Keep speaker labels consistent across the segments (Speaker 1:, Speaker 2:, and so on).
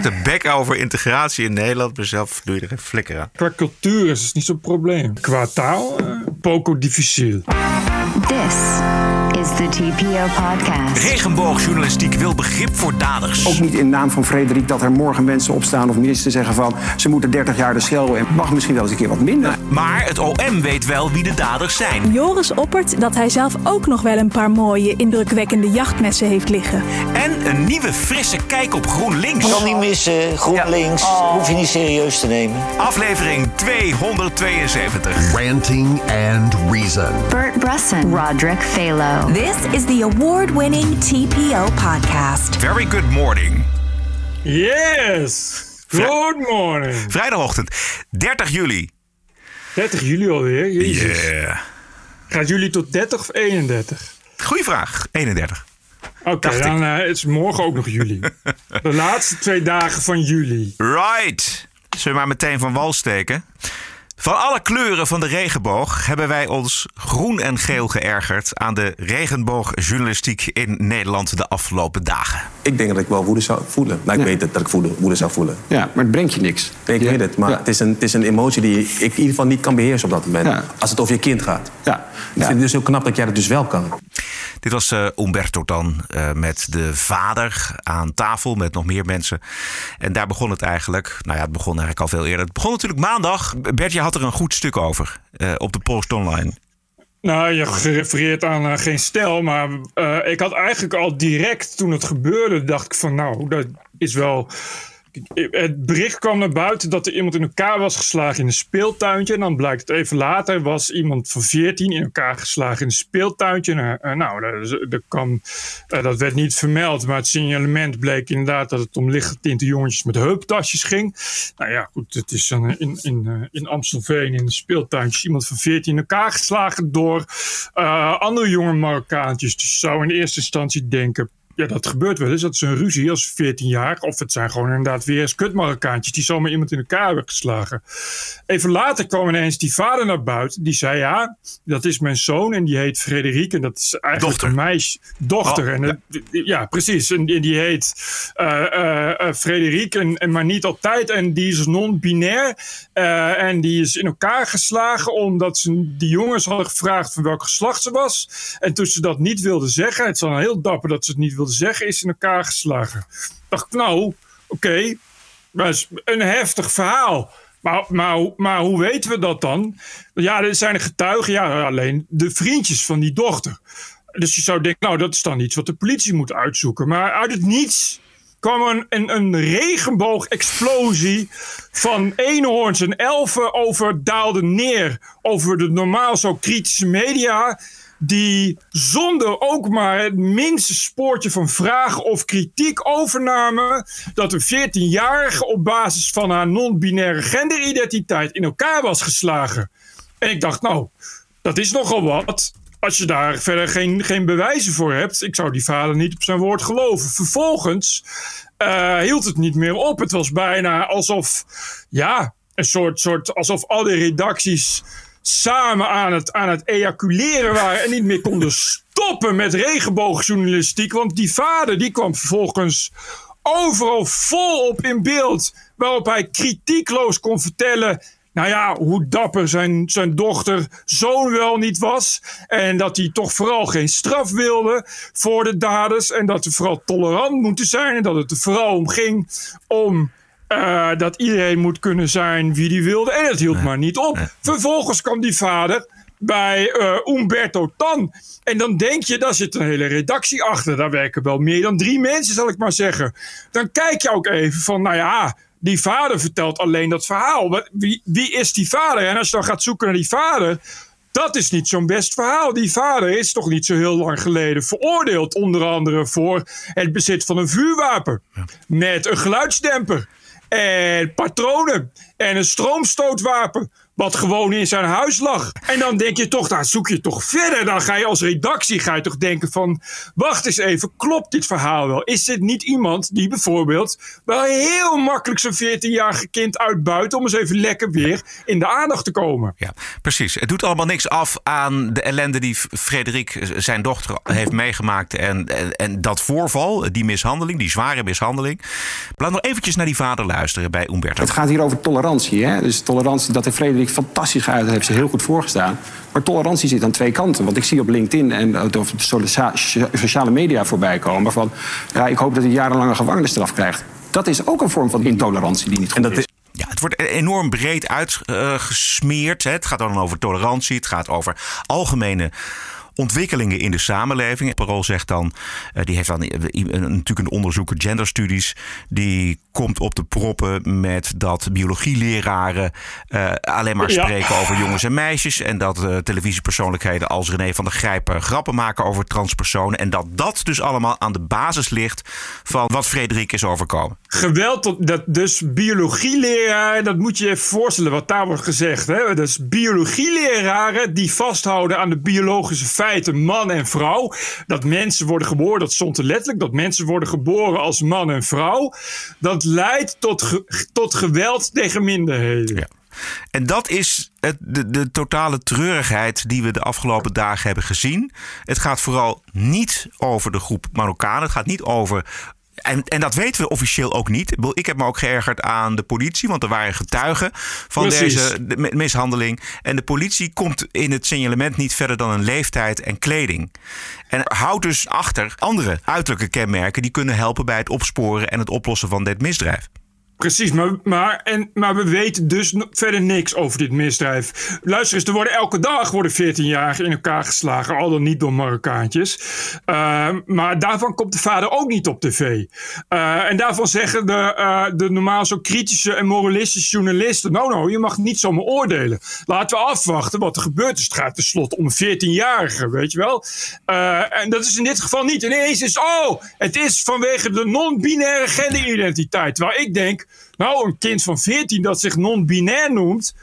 Speaker 1: grote bek over integratie in Nederland. Maar zelf doe je er geen flikker aan.
Speaker 2: Qua cultuur is het niet zo'n probleem. Qua taal, uh, poco difficile.
Speaker 3: This is the TPO podcast.
Speaker 4: Regenboogjournalistiek wil begrip voor daders.
Speaker 5: Ook niet in naam van Frederik dat er morgen mensen opstaan of ministers zeggen van ze moeten 30 jaar de schel en mag misschien wel eens een keer wat minder.
Speaker 4: Maar het OM weet wel wie de daders zijn.
Speaker 6: Joris oppert dat hij zelf ook nog wel een paar mooie, indrukwekkende jachtmessen heeft liggen.
Speaker 4: En een nieuwe frisse kijk op GroenLinks.
Speaker 7: Kan niet missen, GroenLinks. Hoef je niet serieus te nemen.
Speaker 4: Aflevering 272.
Speaker 8: Ranting and Reason.
Speaker 3: Bert Brusson, Roderick Phalo. This is the award-winning TPO podcast.
Speaker 4: Very good morning.
Speaker 2: Yes! Good morning.
Speaker 4: Vrijdagochtend, 30 juli.
Speaker 2: 30 juli alweer? Jezus.
Speaker 4: Yeah.
Speaker 2: Gaat juli tot 30 of 31?
Speaker 4: Goeie vraag, 31.
Speaker 2: Oké,
Speaker 4: Dacht
Speaker 2: dan uh, is morgen ook nog juli. De laatste twee dagen van juli.
Speaker 4: Right. Zullen we maar meteen van wal steken? Van alle kleuren van de regenboog hebben wij ons groen en geel geërgerd aan de regenboogjournalistiek in Nederland de afgelopen dagen.
Speaker 9: Ik denk dat ik wel woede zou voelen. Nou, ik weet het, dat ik woede, woede zou voelen.
Speaker 5: Ja, maar het brengt je niks.
Speaker 9: Nee, ik
Speaker 5: Ja.
Speaker 9: weet het, maar
Speaker 5: Ja.
Speaker 9: het, is een, het is een emotie die ik in ieder geval niet kan beheersen op dat moment.
Speaker 5: Ja.
Speaker 9: Als het over je kind gaat.
Speaker 5: Ja.
Speaker 9: Ik
Speaker 5: Ja.
Speaker 9: vind het dus heel knap dat jij dat dus wel kan.
Speaker 4: Dit was eh, Umberto dan eh, met de vader aan tafel met nog meer mensen. En daar begon het eigenlijk. Nou ja, het begon eigenlijk al veel eerder. Het begon natuurlijk maandag. Bert, je had er een goed stuk over eh, op de Post Online.
Speaker 2: Nou, je gerefereerd aan geen stel, maar ik had eigenlijk al direct toen het gebeurde, dacht ik van nou, dat is wel... Het bericht kwam naar buiten dat er iemand in elkaar was geslagen in een speeltuintje. En dan blijkt het even later, was iemand van 14 in elkaar geslagen in een speeltuintje. Eh, nou, dat, kwam, eh, dat werd niet vermeld, maar het signalement bleek inderdaad dat het om lichtgetinte jongetjes met heuptasjes ging. Nou ja, goed, het is een, in, in, eh, in Amstelveen in een speeltuintje iemand van 14 in elkaar geslagen door andere jonge Marokkaantjes. Dus je zou in eerste instantie denken, ja, dat gebeurt wel eens. Dat is een ruzie als 14 jaar. Of het zijn gewoon inderdaad weer eens kutmarokkaantjes die zomaar iemand in elkaar hebben geslagen. Even later kwam ineens die vader naar buiten. Die zei, ja, dat is mijn zoon en die heet Frederik. En dat is eigenlijk
Speaker 4: Dochter.
Speaker 2: een meisje. Dochter.
Speaker 4: Oh,
Speaker 2: en het- ja. precies. En die, die heet eh eh, eh, Frederik, en, en maar niet altijd. En die is non-binair. Eh, en die is in elkaar geslagen omdat ze die jongens hadden gevraagd van welk geslacht ze was. En toen ze dat niet wilde zeggen, het is dan heel dapper dat ze het niet zeggen, is in elkaar geslagen. dacht nou, oké, dat is een heftig verhaal. Maar, maar, maar hoe weten we dat dan? Ja, er zijn getuigen, ja, alleen de vriendjes van die dochter. Dus je zou denken, nou, dat is dan iets wat de politie moet uitzoeken. Maar uit het niets kwam een, een, een regenboogexplosie van eenhoorns en elfen over daalde neer over de normaal zo kritische media. Die zonder ook maar het minste spoortje van vraag of kritiek overnamen dat een 14-jarige op basis van haar non-binaire genderidentiteit in elkaar was geslagen. En ik dacht, nou, dat is nogal wat. Als je daar verder geen, geen bewijzen voor hebt. Ik zou die vader niet op zijn woord geloven. Vervolgens eh, hield het niet meer op. Het was bijna alsof, ja, een soort, soort alsof al die redacties samen aan het, aan het ejaculeren waren en niet meer konden stoppen met regenboogjournalistiek. Want die vader die kwam vervolgens overal volop in beeld. Waarop hij kritiekloos kon vertellen. Nou ja, hoe dapper zijn, zijn dochter zoon wel niet was. En dat hij toch vooral geen straf wilde voor de daders. En dat we vooral tolerant moeten zijn. En dat het er vooral om ging om eh, dat iedereen moet kunnen zijn wie die wilde. En het hield maar niet op. Vervolgens kwam die vader bij eh, Umberto Tan. En dan denk je, daar zit een hele redactie achter. Daar werken wel meer dan drie mensen, zal ik maar zeggen. Dan kijk je ook even van, nou ja, die vader vertelt alleen dat verhaal. Wie, wie is die vader? En als je dan gaat zoeken naar die vader... Dat is niet zo'n best verhaal. Die vader is toch niet zo heel lang geleden veroordeeld. Onder andere voor het bezit van een vuurwapen. Met een geluidsdemper. En patronen. En een stroomstootwapen. Wat gewoon in zijn huis lag. En dan denk je toch, dan zoek je toch verder. Dan ga je als redactie ga je toch denken van, wacht eens even, klopt dit verhaal wel? Is dit niet iemand die bijvoorbeeld wel heel makkelijk zijn 14-jarige kind uitbuit om eens even lekker weer in de aandacht te komen?
Speaker 4: Ja, precies. Het doet allemaal niks af aan de ellende die Frederik, zijn dochter, heeft meegemaakt. En, en, en dat voorval, die mishandeling, die zware mishandeling. Laat nog eventjes naar die vader luisteren bij Umberto.
Speaker 5: Het gaat hier over tolerantie. Hè? Dus tolerantie, dat heeft Frederik fantastisch geuit. heeft ze heel goed voorgestaan. Maar tolerantie zit aan twee kanten. Want ik zie op LinkedIn en op sociale media voorbij komen... van ja, ik hoop dat hij jarenlange gevangenisstraf krijgt. Dat is ook een vorm van intolerantie die niet goed is.
Speaker 4: Ja, het wordt enorm breed uitgesmeerd. Het gaat dan over tolerantie. Het gaat over algemene ontwikkelingen in de samenleving. Parool zegt dan, uh, die heeft dan natuurlijk een onderzoeker genderstudies, die komt op de proppen met dat biologieleraren uh, alleen maar spreken over jongens en meisjes en dat uh, televisiepersoonlijkheden als René van der Grijpen grappen maken over transpersonen en dat dat dus allemaal aan de basis ligt van wat Frederik is overkomen.
Speaker 2: Geweld, dat, dus biologieleraren, dat moet je je even voorstellen wat daar wordt gezegd. Hè? Dus biologieleraren die vasthouden aan de biologische feiten feite man en vrouw. Dat mensen worden geboren, dat stond er letterlijk, dat mensen worden geboren als man en vrouw. Dat leidt tot, tot geweld tegen minderheden.
Speaker 4: Ja. En dat is het, de, de totale treurigheid die we de afgelopen dagen hebben gezien. Het gaat vooral niet over de groep Marokkanen. Het gaat niet over en, en dat weten we officieel ook niet. Ik heb me ook geërgerd aan de politie, want er waren getuigen van deze mishandeling. En de politie komt in het signalement niet verder dan een leeftijd en kleding. En houdt dus achter andere uiterlijke kenmerken die kunnen helpen bij het opsporen en het oplossen van dit misdrijf.
Speaker 2: Precies, maar, maar, en, maar we weten dus verder niks over dit misdrijf. Luister eens, er worden elke dag worden 14-jarigen in elkaar geslagen, al dan niet door Marokkaantjes. Uh, maar daarvan komt de vader ook niet op tv. Uh, en daarvan zeggen de, uh, de normaal zo kritische en moralistische journalisten: nou, nou, je mag niet zomaar oordelen. Laten we afwachten wat er gebeurt. Dus het gaat tenslotte om een 14-jarige, weet je wel. en dat is in dit geval niet. Ineens is, oh, het is vanwege de non-binaire genderidentiteit. Terwijl ik denk. Nou, een kind van 14 dat zich non-binair noemt,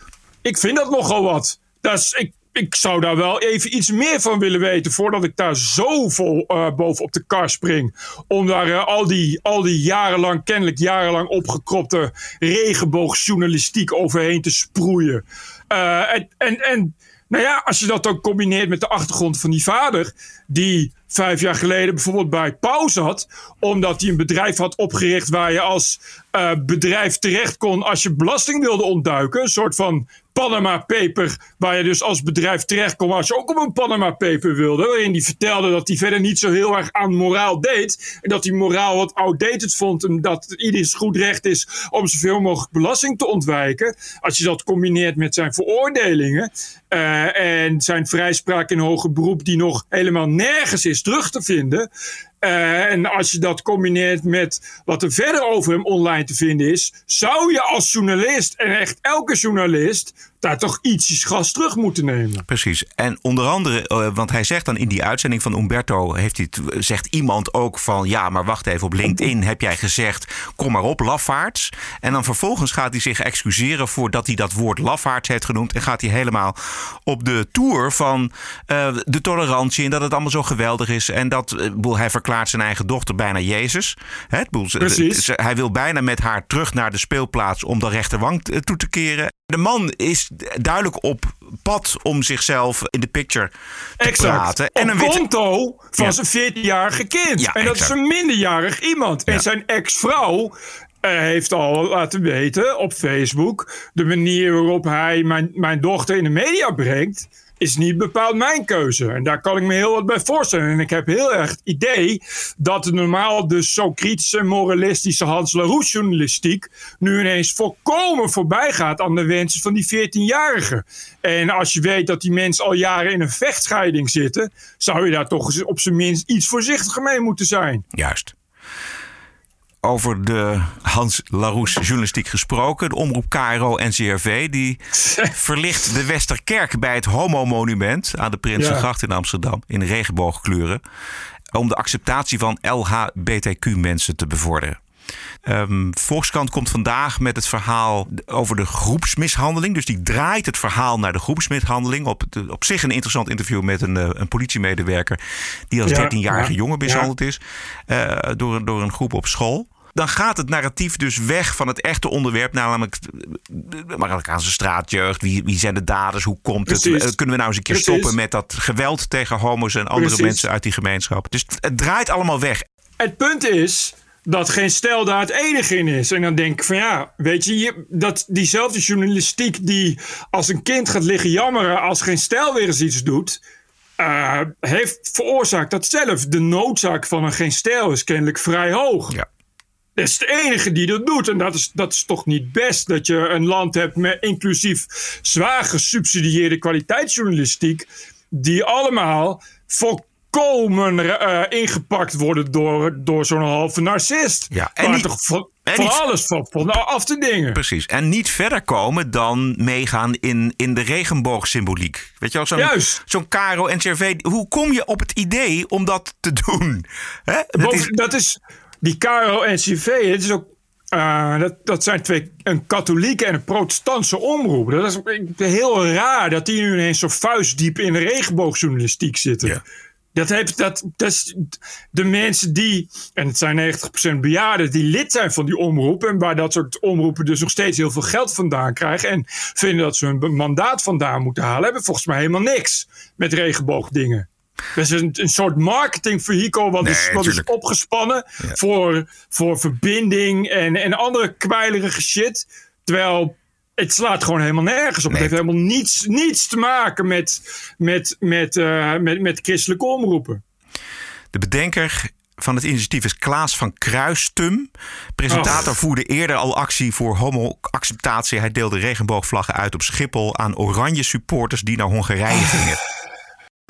Speaker 2: ik vind dat nogal wat. Dat ik, ik zou daar wel even iets meer van willen weten voordat ik daar zo vol uh, boven op de kar spring. Om daar uh, al, die, al die jarenlang, kennelijk jarenlang opgekropte regenboogjournalistiek overheen te sproeien. Uh, en, en, en nou ja, als je dat dan combineert met de achtergrond van die vader, die vijf jaar geleden bijvoorbeeld bij Pauw zat, omdat hij een bedrijf had opgericht waar je als uh, bedrijf terecht kon als je belasting wilde ontduiken. Een soort van Panama Paper, waar je dus als bedrijf terecht kon als je ook op een Panama Paper wilde. Waarin die vertelde dat hij verder niet zo heel erg aan moraal deed. En dat hij moraal wat outdated vond en dat ieders goed recht is om zoveel mogelijk belasting te ontwijken. Als je dat combineert met zijn veroordelingen uh, en zijn vrijspraak in hoger beroep die nog helemaal nergens is terug te vinden. Uh, en als je dat combineert met wat er verder over hem online te vinden is, zou je als journalist, en echt elke journalist, daar toch ietsjes gas terug moeten nemen.
Speaker 4: Precies. En onder andere, uh, want hij zegt dan in die uitzending van Umberto, heeft hij, zegt iemand ook van, ja, maar wacht even, op LinkedIn heb jij gezegd, kom maar op, lafaards. En dan vervolgens gaat hij zich excuseren voordat hij dat woord lafaards heeft genoemd. En gaat hij helemaal op de tour van uh, de tolerantie en dat het allemaal zo geweldig is. En dat, uh, hij verklaart zijn eigen dochter bijna Jezus. Hè,
Speaker 2: Precies.
Speaker 4: Hij wil bijna met haar terug naar de speelplaats om de rechterwang toe te keren. De man is duidelijk op pad om zichzelf in de picture te
Speaker 2: exact.
Speaker 4: praten.
Speaker 2: En een konto van ja. zijn 14-jarige kind.
Speaker 4: Ja,
Speaker 2: en dat
Speaker 4: exact.
Speaker 2: is een minderjarig iemand. En zijn ex-vrouw uh, heeft al laten weten op Facebook... de manier waarop hij mijn, mijn dochter in de media brengt is niet bepaald mijn keuze. En daar kan ik me heel wat bij voorstellen. En ik heb heel erg het idee dat de normaal dus zo kritische moralistische Hans Laroes journalistiek nu ineens volkomen voorbij gaat aan de wensen van die 14-jarige. En als je weet dat die mensen al jaren in een vechtscheiding zitten, zou je daar toch op zijn minst iets voorzichtiger mee moeten zijn.
Speaker 4: Juist over de Hans Laroes journalistiek gesproken. De omroep KRO NCRV die verlicht de Westerkerk bij het Homo-monument aan de Prinsengracht ja. in Amsterdam in regenboogkleuren. Om de acceptatie van LHBTQ-mensen te bevorderen. Um, Volkskrant komt vandaag met het verhaal over de groepsmishandeling. Dus die draait het verhaal naar de groepsmishandeling. Op, op zich een interessant interview met een, eh, een politiemedewerker... die als 13-jarige jongen mishandeld is uh, door, door een groep op school dan gaat het narratief dus weg van het echte onderwerp, namelijk de Marokkaanse straatjeugd. Wie, wie zijn de daders? Hoe komt het? Kunnen we nou eens een keer stoppen met dat geweld tegen homo's en andere mensen uit die gemeenschap? Dus het draait allemaal weg.
Speaker 2: Het punt is dat geen stijl daar het enige in is. En dan denk ik van ja, weet je, dat diezelfde journalistiek die als een kind gaat liggen jammeren als geen stijl weer eens iets doet. Uh, heeft veroorzaakt dat zelf de noodzaak van een geen stijl is kennelijk vrij hoog.
Speaker 4: Ja.
Speaker 2: Dat is de enige die dat doet. En dat is, dat is toch niet best dat je een land hebt met inclusief zwaar gesubsidieerde kwaliteitsjournalistiek. Die allemaal volkomen uh, ingepakt worden door, door zo'n halve narcist.
Speaker 4: Ja, en niet,
Speaker 2: toch van, van alles van, van af te dingen.
Speaker 4: Precies. En niet verder komen dan meegaan in, in de regenboogsymboliek. Weet je wel, zo'n zo'n Caro en Cervé. Hoe kom je op het idee om dat te doen?
Speaker 2: Hè? Dat, is, dat is die KRO-NCV, het is ook uh, dat, dat zijn twee, een katholieke en een protestantse omroep. Dat is heel raar dat die nu ineens zo vuistdiep in de regenboogjournalistiek zitten.
Speaker 4: Ja.
Speaker 2: Dat heeft dat, dat is de mensen die, en het zijn 90% bejaarden, die lid zijn van die omroep. En waar dat soort omroepen dus nog steeds heel veel geld vandaan krijgen. En vinden dat ze hun mandaat vandaan moeten halen, hebben volgens mij helemaal niks met regenboogdingen. Dat is een, een soort marketingvehikel wat, is, wat is opgespannen voor, voor verbinding en, en andere kwijlerige shit. Terwijl het slaat gewoon helemaal nergens op. Het heeft helemaal niets, niets te maken met, met, met, uh, met, met christelijke omroepen.
Speaker 4: De bedenker van het initiatief is Klaas van Kruistum. Presentator voerde eerder al actie voor homo-acceptatie. Hij deelde regenboogvlaggen uit op Schiphol aan oranje supporters die naar Hongarije gingen.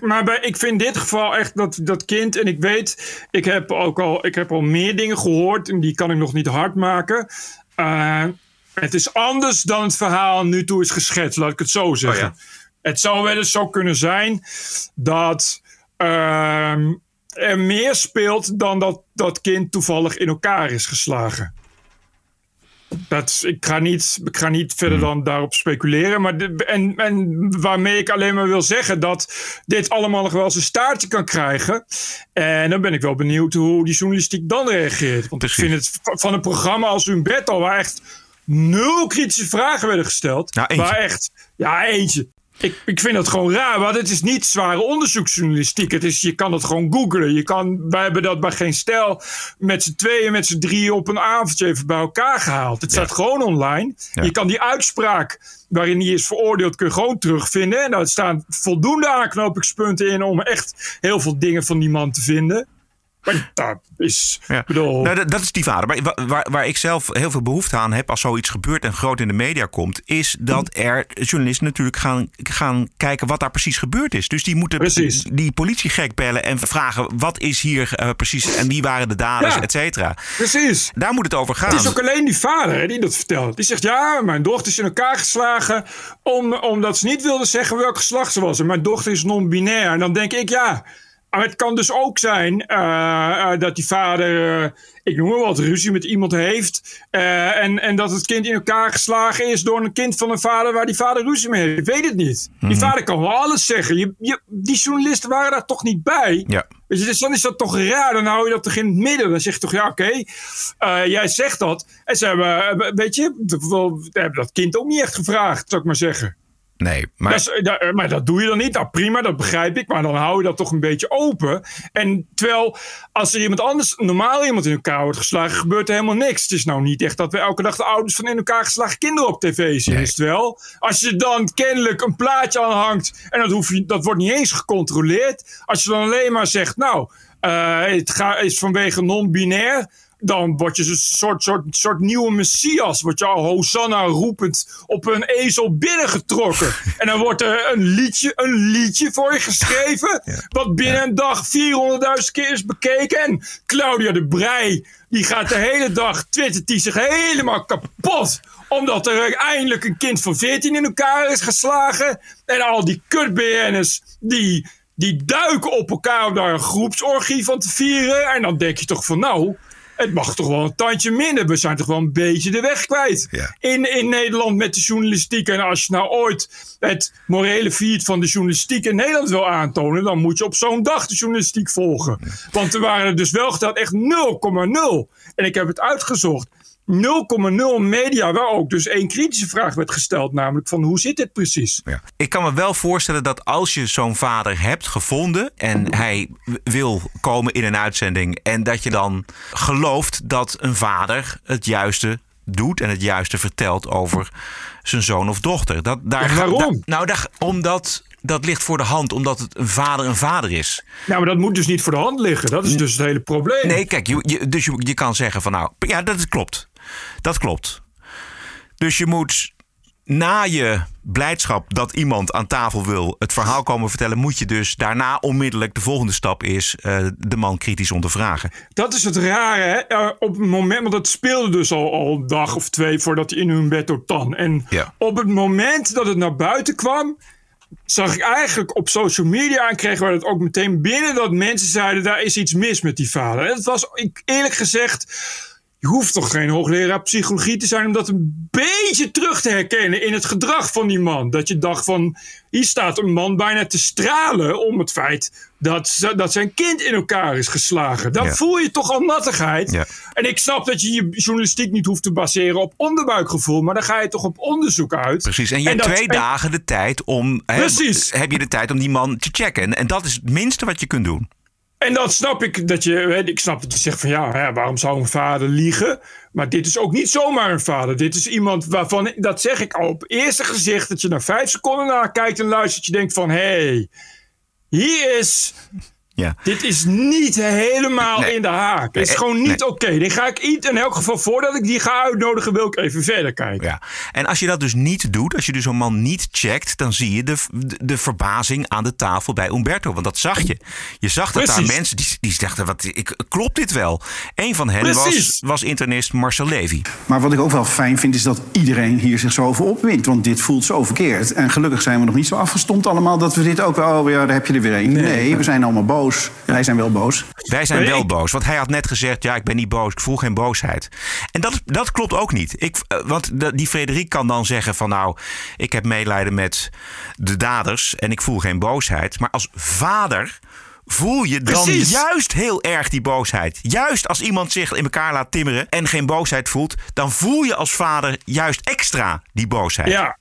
Speaker 2: Maar bij, ik vind in dit geval echt dat, dat kind, en ik weet, ik heb ook al, ik heb al meer dingen gehoord en die kan ik nog niet hard maken. Uh, het is anders dan het verhaal nu toe is geschetst, laat ik het zo zeggen.
Speaker 4: Oh ja.
Speaker 2: Het zou wel eens zo kunnen zijn dat uh, er meer speelt dan dat dat kind toevallig in elkaar is geslagen. Dat, ik, ga niet, ik ga niet verder
Speaker 4: Hmm.
Speaker 2: dan daarop speculeren. Maar de, en, en waarmee ik alleen maar wil zeggen dat dit allemaal nog wel zijn staartje kan krijgen. En dan ben ik wel benieuwd hoe die journalistiek dan reageert. Want
Speaker 4: Precies.
Speaker 2: ik vind het van een programma als Umberto, waar echt nul kritische vragen werden gesteld.
Speaker 4: Nou, eentje.
Speaker 2: waar echt, ja, eentje. Ik, ik vind dat gewoon raar, want het is niet zware onderzoeksjournalistiek. Het is, je kan het gewoon googlen. Je kan, wij hebben dat bij geen stijl met z'n tweeën, met z'n drieën op een avondje even bij elkaar gehaald. Het staat gewoon online.
Speaker 4: Ja.
Speaker 2: Je kan die uitspraak waarin hij is veroordeeld, kun je gewoon terugvinden. En daar staan voldoende aanknopingspunten in om echt heel veel dingen van die man te vinden. Maar dat is,
Speaker 4: Ja.
Speaker 2: bedoel...
Speaker 4: Nou, dat, dat is die vader. Maar wa- waar, waar ik zelf heel veel behoefte aan heb als zoiets gebeurt en groot in de media komt, is dat er journalisten natuurlijk gaan, gaan kijken wat daar precies gebeurd is. Dus die moeten
Speaker 2: Precies.
Speaker 4: die politiegek bellen en vragen wat is hier eh, precies en wie waren de daders,
Speaker 2: Ja.
Speaker 4: et cetera.
Speaker 2: Precies.
Speaker 4: Daar moet het over gaan.
Speaker 2: Het is ook alleen die vader hè, die dat vertelt. Die zegt, ja, mijn dochter is in elkaar geslagen... Om, omdat ze niet wilde zeggen welk geslacht ze was. En mijn dochter is non-binair. En dan denk ik, ja... Maar het kan dus ook zijn eh, eh, dat die vader, eh, ik noem maar wat, ruzie met iemand heeft. en, en dat het kind in elkaar geslagen is door een kind van een vader waar die vader ruzie mee heeft. Ik weet het niet. Die vader kan wel alles zeggen. Je, je, die journalisten waren daar toch niet bij.
Speaker 4: Ja.
Speaker 2: Dus dan is dat toch raar. Dan hou je dat toch in het midden. Dan zeg je toch, ja, oké, jij zegt dat. En ze hebben, weet je, dat kind ook niet echt gevraagd, zou ik maar zeggen.
Speaker 4: Nee, maar
Speaker 2: Dat is- da- maar dat doe je dan niet. Nou, prima, dat begrijp ik. Maar dan hou je dat toch een beetje open. En terwijl, als er iemand anders, normaal iemand in elkaar wordt geslagen, gebeurt er helemaal niks. Het is nou niet echt dat we elke dag de ouders van in elkaar geslagen kinderen op tv zien.
Speaker 4: Nee.
Speaker 2: Is het wel? Als je dan kennelijk een plaatje aan hangt en dat, hoef je, dat wordt niet eens gecontroleerd. Als je dan alleen maar zegt, nou, eh, het ga- is vanwege non-binair dan word je een soort, soort, soort nieuwe messias. Word je al Hosanna roepend op een ezel binnengetrokken. en dan wordt er een liedje, een liedje voor je geschreven. Wat binnen een dag 400.000 keer is bekeken. En Claudia de Brij, die gaat de hele dag twittert die zich helemaal kapot. Omdat er eindelijk een kind van 14 in elkaar is geslagen. En al die kut-BN'ers die, die duiken op elkaar om daar een groepsorgie van te vieren. En dan denk je toch van nou... het mag toch wel een tandje minder. We zijn toch wel een beetje de weg kwijt.
Speaker 4: Ja.
Speaker 2: In, in Nederland met de journalistiek. En als je nou ooit het morele feed van de journalistiek in Nederland wil aantonen, dan moet je op zo'n dag de journalistiek volgen. Want er waren er dus wel geteld echt 0,0. En ik heb het uitgezocht. 0,0 media waar ook dus één kritische vraag werd gesteld, namelijk van hoe zit dit precies?
Speaker 4: Ja. Ik kan me wel voorstellen dat als je zo'n vader hebt gevonden en hij wil komen in een uitzending en dat je dan gelooft dat een vader het juiste doet en het juiste vertelt over zijn zoon of dochter. Dat, daar,
Speaker 2: waarom?
Speaker 4: da- nou, daar, omdat dat ligt voor de hand, omdat het een vader een vader is.
Speaker 2: Nou, maar dat moet dus niet voor de hand liggen. Dat is dus het hele probleem.
Speaker 4: Nee, kijk, je, je- dus je, je kan zeggen van nou, ja, dat klopt. Dat klopt. Dus je moet na je blijdschap dat iemand aan tafel wil het verhaal komen vertellen, moet je dus daarna onmiddellijk de volgende stap is eh, de man kritisch ondervragen.
Speaker 2: Dat is het rare, hè? Eh, op het moment, want dat speelde dus al, al een dag of twee voordat hij in hun bed tan. En
Speaker 4: Ja.
Speaker 2: op het moment dat het naar buiten kwam, zag ik eigenlijk op social media en kregen we het ook meteen binnen dat mensen zeiden: daar is iets mis met die vader. En het was ik, eerlijk gezegd. Je hoeft toch geen hoogleraar psychologie te zijn om dat een beetje terug te herkennen in het gedrag van die man. Dat je dacht van, hier staat een man bijna te stralen om het feit dat, dat zijn kind in elkaar is geslagen. Dan
Speaker 4: Ja.
Speaker 2: voel je toch al nattigheid.
Speaker 4: Ja.
Speaker 2: En ik snap dat je je journalistiek niet hoeft te baseren op onderbuikgevoel, maar dan ga je toch op onderzoek uit.
Speaker 4: Precies. En je hebt twee
Speaker 2: en-
Speaker 4: dagen de tijd om. Heb je de tijd om die man te checken. En, en dat is het minste wat je kunt doen.
Speaker 2: En dan snap ik dat je, ik snap dat je zegt van ja, waarom zou een vader liegen? Maar dit is ook niet zomaar een vader. Dit is iemand waarvan, dat zeg ik al op eerste gezicht, dat je na vijf seconden naar kijkt en luistert, je denkt van hé, hey, hier is,
Speaker 4: Ja.
Speaker 2: dit is niet helemaal
Speaker 4: Nee.
Speaker 2: in de haak. Het is
Speaker 4: Nee,
Speaker 2: gewoon niet
Speaker 4: nee.
Speaker 2: oké. Die ga ik niet, in elk geval voordat ik die ga uitnodigen, wil ik even verder kijken.
Speaker 4: Ja. En als je dat dus niet doet, als je dus zo'n man niet checkt, dan zie je de, de, de verbazing aan de tafel bij Umberto. Want dat zag je. Je zag dat daar mensen die, die dachten: wat, ik, klopt dit wel? Een van hen was,
Speaker 2: Precies.
Speaker 4: was internist Marcel Levy.
Speaker 10: Maar wat ik ook wel fijn vind, is dat iedereen hier zich zo over opwint. Want dit voelt zo verkeerd. En gelukkig zijn we nog niet zo afgestompt allemaal dat we dit ook... Oh ja, daar heb je er weer een. Nee, we zijn allemaal boos. Wij zijn wel boos.
Speaker 4: Wij zijn wel boos. Want hij had net gezegd: ja, ik ben niet boos. Ik voel geen boosheid. En dat, dat klopt ook niet. Ik, eh, want die Frederik kan dan zeggen: van nou, ik heb medelijden met de daders en ik voel geen boosheid. Maar als vader. Voel je dan
Speaker 2: Precies.
Speaker 4: juist heel erg die boosheid? Juist als iemand zich in elkaar laat timmeren en geen boosheid voelt, dan voel je als vader juist extra die boosheid.
Speaker 2: Ja,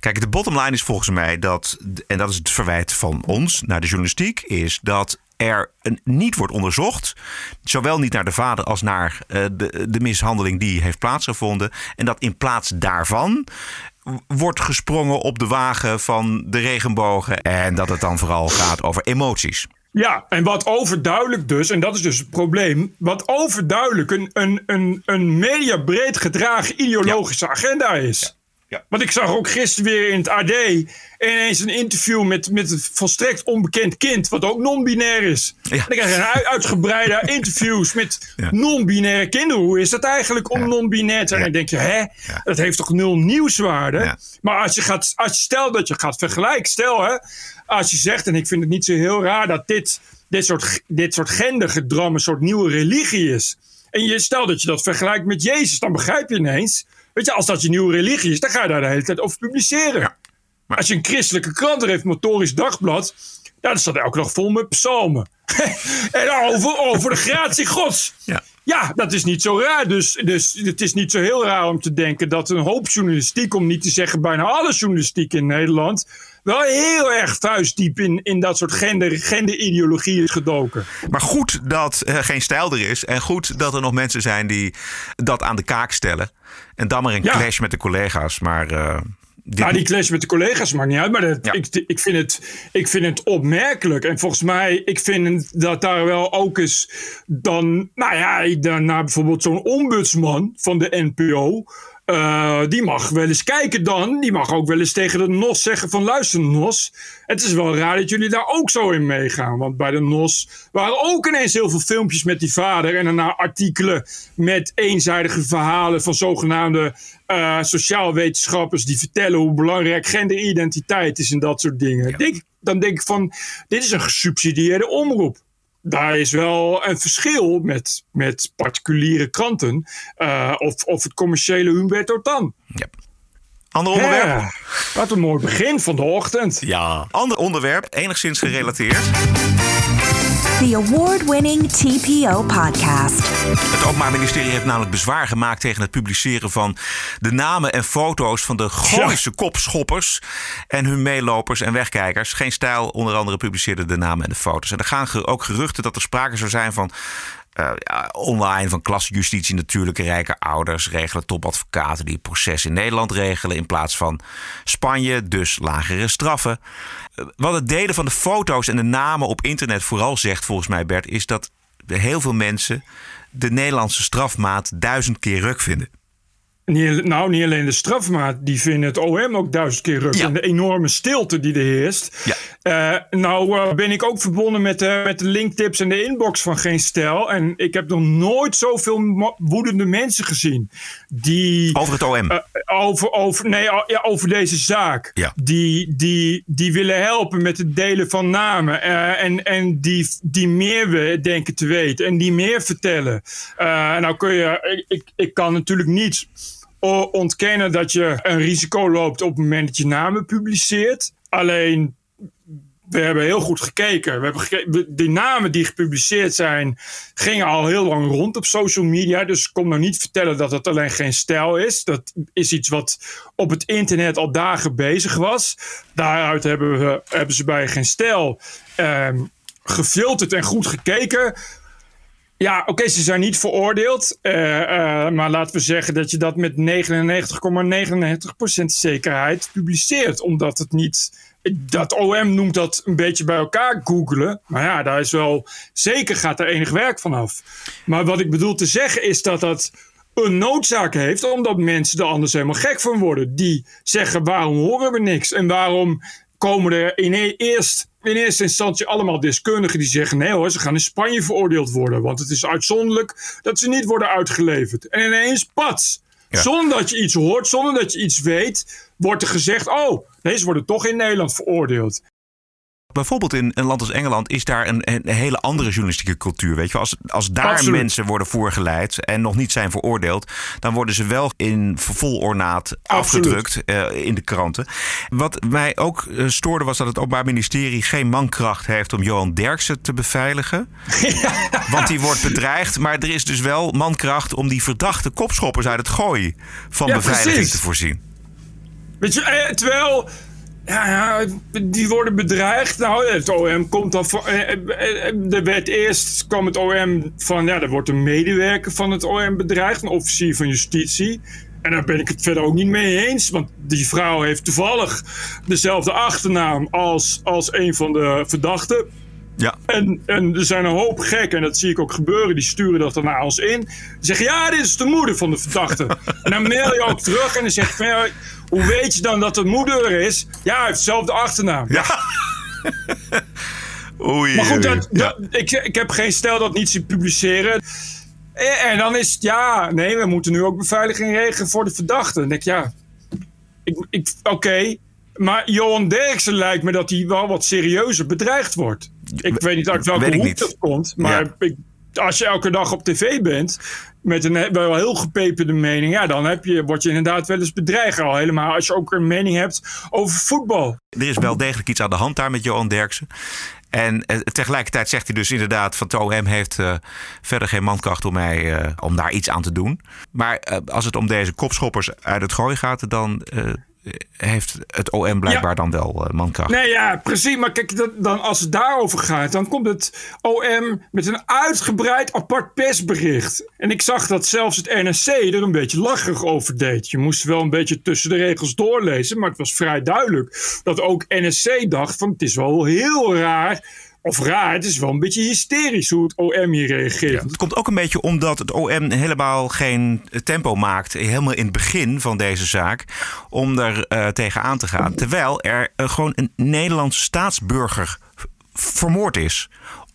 Speaker 4: Kijk, de bottom line is volgens mij dat, en dat is het verwijt van ons naar de journalistiek, is dat er een, niet wordt onderzocht, zowel niet naar de vader als naar eh, de, de mishandeling die heeft plaatsgevonden. En dat in plaats daarvan wordt gesprongen op de wagen van de regenbogen. En dat het dan vooral gaat over emoties.
Speaker 2: Ja, en wat overduidelijk dus, en dat is dus het probleem, wat overduidelijk een, een, een, een mediabreed gedragen ideologische agenda is.
Speaker 4: Ja.
Speaker 2: Want ik zag ook gisteren weer in het AD ineens een interview met, met een volstrekt onbekend kind, wat ook non-binair is.
Speaker 4: Ja.
Speaker 2: En ik krijg een ui- uitgebreide interviews met
Speaker 4: Ja.
Speaker 2: non-binaire kinderen. Hoe is dat eigenlijk om
Speaker 4: Ja.
Speaker 2: non-binair te zijn? En dan denk je, hè, dat heeft toch nul nieuwswaarde? Maar als je, gaat, als je stel dat je gaat vergelijken, stel hè, als je zegt, en ik vind het niet zo heel raar dat dit, dit soort, dit soort gendergedram een soort nieuwe religie is. En je stel dat je dat vergelijkt met Jezus, dan begrijp je ineens, weet je, als dat je nieuwe religie is, dan ga je daar de hele tijd over publiceren. Maar als je een christelijke krant er heeft, Motorisch Dagblad, ja, dan staat elke dag vol met psalmen. en over, over de gratie gods.
Speaker 4: Ja.
Speaker 2: Ja, dat is niet zo raar. Dus, dus het is niet zo heel raar om te denken dat een hoop journalistiek, om niet te zeggen bijna alle journalistiek in Nederland, wel heel erg vuistdiep in, in dat soort gender, genderideologie is gedoken.
Speaker 4: Maar goed dat er geen stijl er is. En goed dat er nog mensen zijn die dat aan de kaak stellen. En dan maar een
Speaker 2: Ja.
Speaker 4: clash met de collega's. Maar eh, dit
Speaker 2: Nou, die clash met de collega's maakt niet uit. Maar dat,
Speaker 4: Ja.
Speaker 2: ik, ik, vind het, ik vind het opmerkelijk. En volgens mij, ik vind dat daar wel ook eens dan... Nou ja, dan naar bijvoorbeeld zo'n ombudsman van de NPO... eh, die mag wel eens kijken dan. Die mag ook wel eens tegen de NOS zeggen van... Luister NOS, het is wel raar dat jullie daar ook zo in meegaan. Want bij de NOS waren ook ineens heel veel filmpjes met die vader... en daarna artikelen met eenzijdige verhalen... van zogenaamde eh sociaalwetenschappers... die vertellen hoe belangrijk genderidentiteit is en dat soort dingen. Denk, dan denk ik van, dit is een gesubsidieerde omroep. Daar is wel een verschil met, met particuliere kranten uh, of, of het commerciële Humberto Tan.
Speaker 4: Ja. Ander onderwerp?
Speaker 2: Ja, wat een mooi begin van de ochtend.
Speaker 4: Ja. Ander onderwerp, enigszins gerelateerd.
Speaker 3: The award-winning TPO podcast.
Speaker 4: Het Openbaar Ministerie heeft namelijk bezwaar gemaakt tegen het publiceren van de namen en foto's van de Gooise kopschoppers en hun meelopers en wegkijkers. Geen stijl, onder andere publiceerde de namen en de foto's. En er gaan ook geruchten dat er sprake zou zijn van uh, ja, online van klasjustitie natuurlijk. Rijke ouders regelen topadvocaten die het proces in Nederland regelen. In plaats van Spanje, dus lagere straffen. Wat het delen van de foto's en de namen op internet vooral zegt, volgens mij, Bert, is dat heel veel mensen de Nederlandse strafmaat duizend keer ruk vinden.
Speaker 2: Niet, nou, niet alleen de strafmaat, die vinden het OM ook duizend keer ruk. En de enorme stilte die er heerst.
Speaker 4: Ja.
Speaker 2: Uh, nou uh, ben ik ook verbonden met, uh, met de linktips en de inbox van Geen Stijl. En ik heb nog nooit zoveel woedende mensen gezien. Die,
Speaker 4: over het OM?
Speaker 2: over, over, nee, ja, over deze zaak.
Speaker 4: Ja.
Speaker 2: Die, die, die willen helpen met het delen van namen. en en die, die meer denken te weten. En die meer vertellen. nou kun je, ik, ik kan natuurlijk niet ontkennen dat je een risico loopt op het moment dat je namen publiceert. Alleen, we hebben heel goed gekeken. We hebben de namen die gepubliceerd zijn, gingen al heel lang rond op social media. Dus kom nou niet vertellen dat het alleen geen stijl is. Dat is iets wat op het internet al dagen bezig was. Daaruit hebben, we, hebben ze bij geen stijl eh, gefilterd en goed gekeken ja, oké, ze zijn niet veroordeeld. Uh, uh, maar laten we zeggen dat je dat met 99,99% zekerheid publiceert. Omdat het niet. Dat OM noemt dat een beetje bij elkaar googelen. Maar ja, daar is wel. Zeker gaat er enig werk van af. Maar wat ik bedoel te zeggen is dat dat een noodzaak heeft, omdat mensen er anders helemaal gek van worden. Die zeggen: waarom horen we niks? En waarom komen er in e-, eerst in eerste instantie allemaal deskundigen die zeggen: nee hoor, ze gaan in Spanje veroordeeld worden. Want het is uitzonderlijk dat ze niet worden uitgeleverd. En ineens, pats. Zonder dat je iets hoort, zonder dat je iets weet, wordt er gezegd: oh, nee, ze worden toch in Nederland veroordeeld
Speaker 4: bijvoorbeeld in een land als Engeland is daar een, een hele andere journalistieke cultuur. Weet je, als, als daar mensen worden voorgeleid en nog niet zijn veroordeeld, dan worden ze wel in vol ornaat afgedrukt uh, in de kranten. Wat mij ook uh, stoorde was dat het Openbaar Ministerie geen mankracht heeft om Johan Derksen te beveiligen. Ja. Want die wordt bedreigd. Maar er is dus wel mankracht om die verdachte kopschoppers uit het gooien van ja, beveiliging precies. te voorzien.
Speaker 2: Weet je, eh, terwijl ja, die worden bedreigd. Nou, het OM komt dan van. Er werd eerst kwam het OM van. Ja, er wordt een medewerker van het OM bedreigd, een officier van justitie. En daar ben ik het verder ook niet mee eens. Want die vrouw heeft toevallig dezelfde achternaam als, als een van de verdachten.
Speaker 4: Ja.
Speaker 2: En, en er zijn een hoop gekken, en dat zie ik ook gebeuren, die sturen dat dan naar ons in. Die zeggen, ja, dit is de moeder van de verdachte. en dan mail je ook terug en dan zeg je, ja, hoe weet je dan dat het moeder is? Ja, hij heeft dezelfde achternaam.
Speaker 4: Ja.
Speaker 2: Oei, maar goed, dat, dat, ik, ik heb geen stel dat niet zien publiceren. En, en, dan is het, ja, nee, we moeten nu ook beveiliging regelen voor de verdachte. Dan denk ik, ja, ik, ik, oké. Maar Johan Derksen lijkt me dat hij wel wat serieuzer bedreigd wordt. Ik weet niet uit welke hoek dat komt. Maar ik, als je elke dag op tv bent met een wel heel gepeperde mening, ja, dan heb je, word je inderdaad wel eens bedreigd. Al helemaal als je ook een mening hebt over voetbal.
Speaker 4: Er is wel degelijk iets aan de hand daar met Johan Derksen. En eh, tegelijkertijd zegt hij dus inderdaad van het OM heeft uh, verder geen mankracht om, mij, uh, om daar iets aan te doen. Maar als het om deze kopschoppers uit het gooi gaat, dan heeft het OM blijkbaar dan wel uh, mankracht.
Speaker 2: Nee, ja, precies. Maar kijk, dat, dan, als het daarover gaat, dan komt het OM met een uitgebreid apart persbericht. En ik zag dat zelfs het NRC er een beetje lacherig over deed. Je moest wel een beetje tussen de regels doorlezen, maar het was vrij duidelijk dat ook NRC dacht van het is wel heel raar of raar, het is wel een beetje hysterisch hoe het OM hier reageert.
Speaker 4: het komt ook een beetje omdat het OM helemaal geen tempo maakt, helemaal in het begin van deze zaak, om er uh, tegenaan te gaan. Terwijl er uh, gewoon een Nederlandse staatsburger vermoord is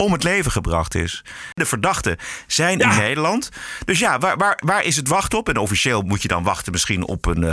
Speaker 4: om het leven gebracht is. De verdachten zijn in Nederland. Dus ja, waar, waar, waar is het wacht op? En officieel moet je dan wachten misschien op een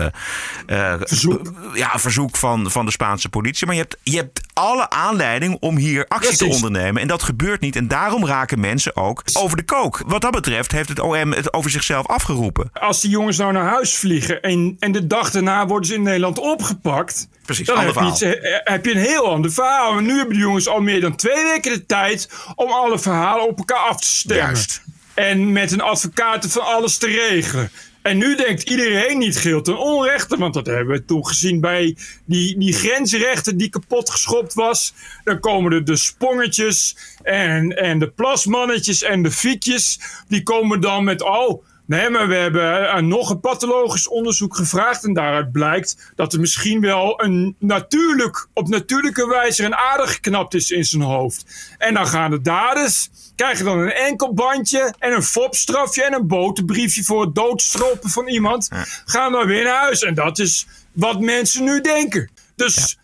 Speaker 4: uh, verzoek, ja, een verzoek van, van de Spaanse politie. Maar je hebt, je hebt alle aanleiding om hier actie te ondernemen. En dat gebeurt niet. En daarom raken mensen ook over de kook. Wat dat betreft heeft het OM het over zichzelf afgeroepen.
Speaker 2: Als die jongens nou naar huis vliegen en, en de dag daarna worden ze in Nederland opgepakt.
Speaker 4: Precies,
Speaker 2: dan
Speaker 4: heb
Speaker 2: je, iets, heb je, een heel ander verhaal. Maar nu hebben de jongens al meer dan twee weken de tijd om alle verhalen op elkaar af te stemmen.
Speaker 4: Juist.
Speaker 2: En met een advocaat van alles te regelen. En nu denkt iedereen niet geel ten onrechte. Want dat hebben we toen gezien bij die, die grensrechten die kapot geschopt was. Dan komen er de spongetjes en, en de plasmannetjes en de fietjes. Die komen dan met, oh, Nee, maar we hebben uh, nog een pathologisch onderzoek gevraagd. En daaruit blijkt dat er misschien wel een natuurlijk, op natuurlijke wijze een ader geknapt is in zijn hoofd. En dan gaan de daders, krijgen dan een enkel bandje en een fopstrafje en een boterbriefje voor het doodstropen van iemand. Gaan dan weer naar huis. En dat is wat mensen nu denken. Dus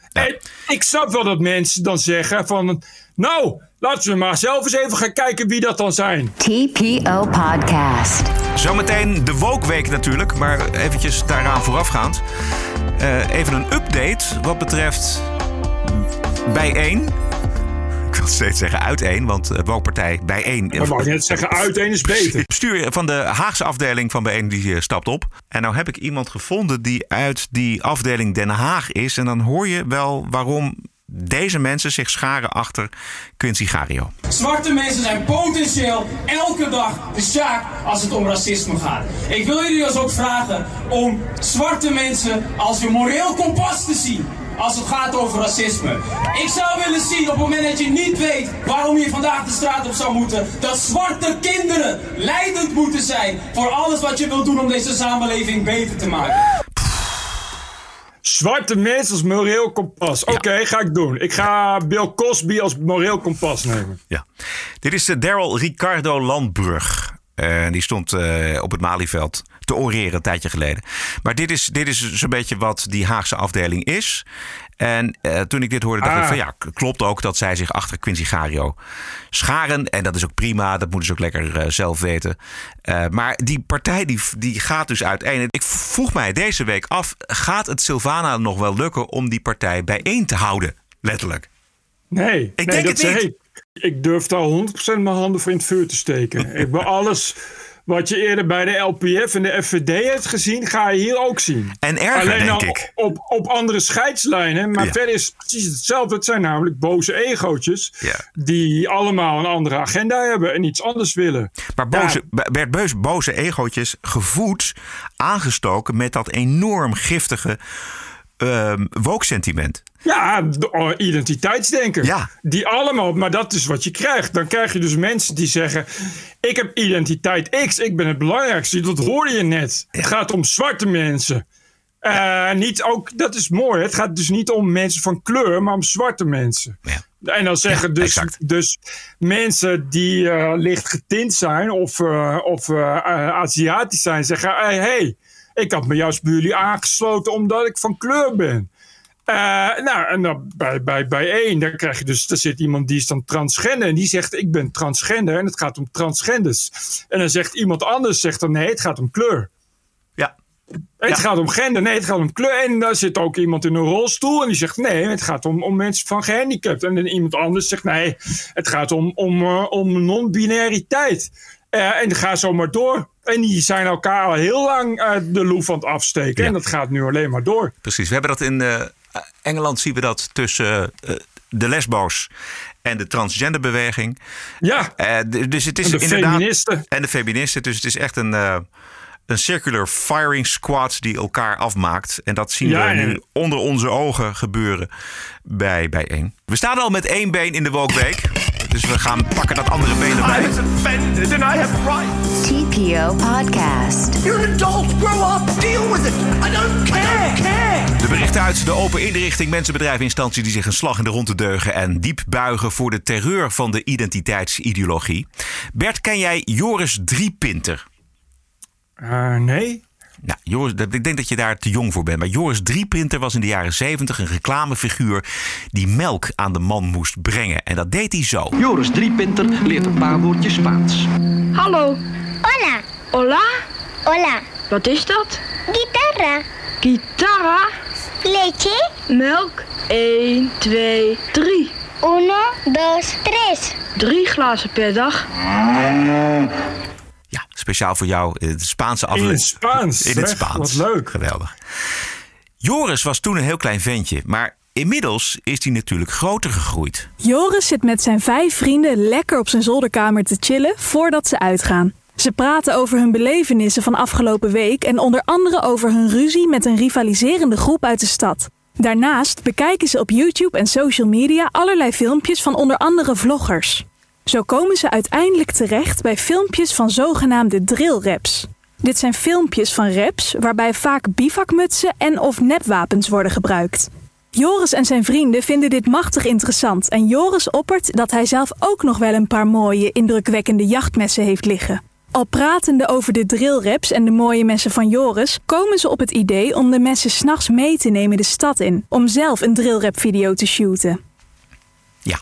Speaker 2: ik snap wel dat mensen dan zeggen van, nou, laten we maar zelf eens even gaan kijken wie dat dan zijn.
Speaker 3: TPO Podcast.
Speaker 4: Zometeen de Wookweek natuurlijk, maar eventjes daaraan voorafgaand. Uh, even een update wat betreft bijeen. Ik wil steeds zeggen uiteen, want de Wookpartij bijeen.
Speaker 2: Maar mag je net zeggen uiteen is beter.
Speaker 4: Bestuur van de Haagse afdeling van bijeen die stapt op. En nou heb ik iemand gevonden die uit die afdeling Den Haag is. En dan hoor je wel waarom deze mensen zich scharen achter Quincy Gario.
Speaker 11: Zwarte mensen zijn potentieel elke dag de zaak als het om racisme gaat. Ik wil jullie dus ook vragen om zwarte mensen als een moreel kompas te zien. Als het gaat over racisme. Ik zou willen zien op het moment dat je niet weet waarom je vandaag de straat op zou moeten. Dat zwarte kinderen leidend moeten zijn voor alles wat je wilt doen om deze samenleving beter te maken.
Speaker 2: Zwarte mensen als moreel kompas. Oké, ga ik doen. Ik ga Bill Cosby als moreel kompas nemen.
Speaker 4: Ja. Dit is de Daryl Ricardo Landbrug. Uh, die stond uh, op het Malieveld te oreren een tijdje geleden. Maar dit is, dit is zo'n beetje wat die Haagse afdeling is. En uh, toen ik dit hoorde, dacht ah. ik van ja, klopt ook dat zij zich achter Quincy Gario scharen. En dat is ook prima, dat moeten ze ook lekker uh, zelf weten. Uh, maar die partij die, die gaat dus uiteen. Ik vroeg mij deze week af, gaat het Silvana nog wel lukken om die partij bijeen te houden? Letterlijk.
Speaker 2: Nee,
Speaker 4: ik
Speaker 2: nee,
Speaker 4: denk het niet.
Speaker 2: Ik durf daar 100% mijn handen voor in het vuur te steken. ik ben alles wat je eerder bij de LPF en de FVD hebt gezien, ga je hier ook zien.
Speaker 4: En erger,
Speaker 2: Alleen
Speaker 4: denk
Speaker 2: op,
Speaker 4: ik.
Speaker 2: Op, op andere scheidslijnen. Maar
Speaker 4: Ja.
Speaker 2: verder is het precies hetzelfde. Het zijn namelijk boze egootjes. Die allemaal een andere agenda hebben en iets anders willen.
Speaker 4: Maar boze, werd boze, boze egootjes gevoed, aangestoken met dat enorm giftige ehm woke-sentiment.
Speaker 2: Ja, oh, identiteitsdenker.
Speaker 4: Ja.
Speaker 2: Die allemaal, maar dat is wat je krijgt. Dan krijg je dus mensen die zeggen: Ik heb identiteit X, ik ben het belangrijkste. Dat hoorde je net. Het gaat om zwarte mensen. Eh, niet ook, dat is mooi. Het gaat dus niet om mensen van kleur, maar om zwarte mensen. En dan zeggen dus, dus mensen die eh, licht getint zijn of, eh, of Aziatisch zijn, zeggen: hey, hey, ik had me juist bij jullie aangesloten omdat ik van kleur ben. Eh, nou, en dan bij, bij, bij één, dan krijg je dus, er zit iemand die is dan transgender en die zegt: Ik ben transgender en het gaat om transgenders. En dan zegt iemand anders: zegt dan nee, het gaat om kleur.
Speaker 4: Ja.
Speaker 2: Het gaat om gender, nee, het gaat om kleur. En daar zit ook iemand in een rolstoel en die zegt: nee, het gaat om, om mensen van gehandicapt. En dan iemand anders zegt: nee, het gaat om, om, eh, om non-binariteit. Eh, en ga zo maar door. En die zijn elkaar al heel lang eh, de loef aan het afsteken. En dat gaat nu alleen maar door.
Speaker 4: Precies. We hebben dat in eh, Engeland zien we dat tussen eh, de lesbo's en de transgenderbeweging.
Speaker 2: Ja.
Speaker 4: Eh, dus het is
Speaker 2: En de
Speaker 4: inderdaad
Speaker 2: feministen.
Speaker 4: en de feministen. Dus het is echt een eh, een circular firing squad die elkaar afmaakt. En dat zien
Speaker 2: Ja,
Speaker 4: we
Speaker 2: en-
Speaker 4: nu onder onze ogen gebeuren bij, bij één. We staan al met één been in de Wookweek. Dus we gaan pakken dat andere been erbij.
Speaker 8: offended and I have rights.
Speaker 3: TPO Podcast.
Speaker 8: You're an adult. Grow up. Deal with it. I don't care. care.
Speaker 4: De berichten uit de open inrichting, mensen, bedrijven, instantie die zich een slag in de ronde deugen en diep buigen voor de terreur van de identiteitsideologie. Bert, ken jij Joris Driepinter?
Speaker 2: Eh, nee.
Speaker 4: Nou, Joris, ik denk dat je daar te jong voor bent. Maar Joris Drieprinter was in de jaren 70 een reclamefiguur die melk aan de man moest brengen. En dat deed hij zo.
Speaker 12: Joris Driepinter leert een paar woordjes Spaans.
Speaker 13: Hallo.
Speaker 14: Hola.
Speaker 13: Hola?
Speaker 14: Hola.
Speaker 13: Wat is dat?
Speaker 14: Guitarra.
Speaker 13: Guitarra?
Speaker 14: Leche.
Speaker 13: Melk? 1, 2, 3.
Speaker 14: Uno, dos, tres.
Speaker 13: Drie glazen per dag.
Speaker 4: Ja, speciaal voor jou in het Spaanse
Speaker 2: In
Speaker 4: aflevering.
Speaker 2: het Spaans.
Speaker 4: In het. Spaans.
Speaker 2: Wat leuk.
Speaker 4: Geweldig. Joris was toen een heel klein ventje, maar inmiddels is hij natuurlijk groter gegroeid.
Speaker 6: Joris zit met zijn vijf vrienden lekker op zijn zolderkamer te chillen voordat ze uitgaan. Ze praten over hun belevenissen van afgelopen week en onder andere over hun ruzie met een rivaliserende groep uit de stad. Daarnaast bekijken ze op YouTube en social media allerlei filmpjes van onder andere vloggers. Zo komen ze uiteindelijk terecht bij filmpjes van zogenaamde drillraps. Dit zijn filmpjes van raps waarbij vaak bivakmutsen en of nepwapens worden gebruikt. Joris en zijn vrienden vinden dit machtig interessant en Joris oppert dat hij zelf ook nog wel een paar mooie, indrukwekkende jachtmessen heeft liggen. Al pratende over de drillraps en de mooie messen van Joris, komen ze op het idee om de messen s'nachts mee te nemen de stad in, om zelf een drillrap video te shooten.
Speaker 4: Ja.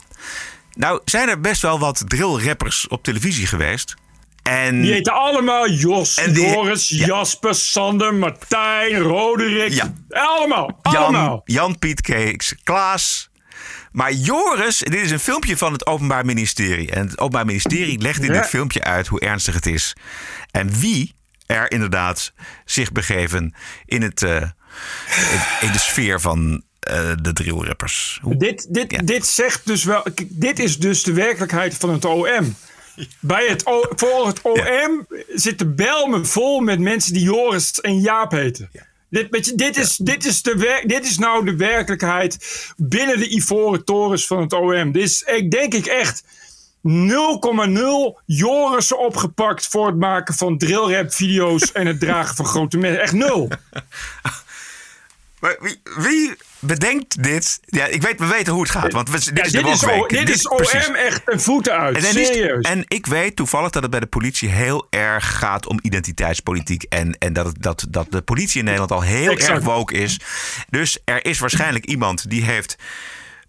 Speaker 4: Nou, zijn er best wel wat drillrappers op televisie geweest. En
Speaker 2: Die heten allemaal Jos,
Speaker 4: En die-
Speaker 2: Joris,
Speaker 4: ja.
Speaker 2: Jasper, Sander, Martijn, Roderick.
Speaker 4: Ja.
Speaker 2: Allemaal, allemaal.
Speaker 4: Jan, Jan Piet Kees, Klaas. Maar Joris, dit is een filmpje van het Openbaar Ministerie. En het Openbaar Ministerie legt in
Speaker 2: Ja.
Speaker 4: dit filmpje uit hoe ernstig het is. En wie er inderdaad zich begeven in, het, eh, in de sfeer van eh, de drillrappers. Hoe-
Speaker 2: Dit, dit,
Speaker 4: Ja.
Speaker 2: dit zegt dus wel. Dit is dus de werkelijkheid van het OM. Bij het o, voor het OM zitten Belmen vol met mensen die Joris en Jaap heten. Dit, weet je, dit, is, dit, is de wer, dit is nou de werkelijkheid binnen de ivoren torens van het OM. Dit is, ik denk ik echt 0,0 Joris opgepakt voor het maken van drillrap video's en het dragen van grote mensen. Echt nul.
Speaker 4: Maar wie, wie bedenkt dit? Ja, ik weet, we weten hoe het gaat. Want we, dit
Speaker 2: Ja,
Speaker 4: is
Speaker 2: dit is, o, dit
Speaker 4: Dit-
Speaker 2: is
Speaker 4: precies.
Speaker 2: OM echt een voeten uit.
Speaker 4: En,
Speaker 2: Serieus.
Speaker 4: en ik weet toevallig dat het bij de politie heel erg gaat om identiteitspolitiek. En, en dat, het- dat, dat de politie in Nederland al heel
Speaker 2: Exact.
Speaker 4: erg woke is. Dus er is waarschijnlijk iemand die heeft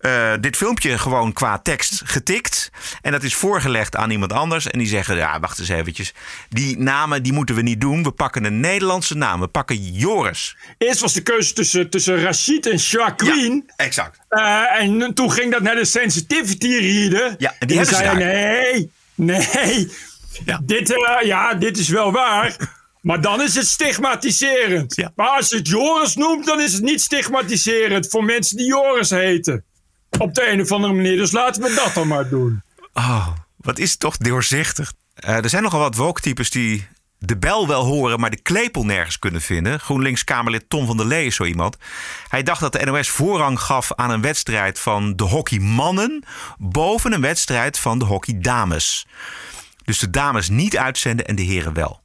Speaker 4: eh, dit filmpje gewoon qua tekst getikt. En dat is voorgelegd aan iemand anders. En die zeggen, ja, wacht eens eventjes. Die namen die moeten we niet doen. We pakken een Nederlandse naam. We pakken Joris.
Speaker 2: Eerst was de keuze tussen, tussen Rashid en Jacqueline.
Speaker 4: exact.
Speaker 2: Eh, en toen ging dat naar de sensitivity reader.
Speaker 4: Ja, en die ze
Speaker 2: zei nee, nee,
Speaker 4: Ja.
Speaker 2: Dit, eh, ja, dit is wel waar. Maar dan is het stigmatiserend.
Speaker 4: Ja.
Speaker 2: Maar als je het Joris noemt, dan is het niet stigmatiserend voor mensen die Joris heten. Op de een of andere manier. Dus laten we dat dan maar doen.
Speaker 4: Oh, wat is toch doorzichtig. Eh, er zijn nogal wat woke-types die de bel wel horen, maar de klepel nergens kunnen vinden. GroenLinks-Kamerlid Tom van der Lee is zo iemand. Hij dacht dat de NOS voorrang gaf aan een wedstrijd van de hockeymannen boven een wedstrijd van de hockeydames. Dus de dames niet uitzenden en de heren wel.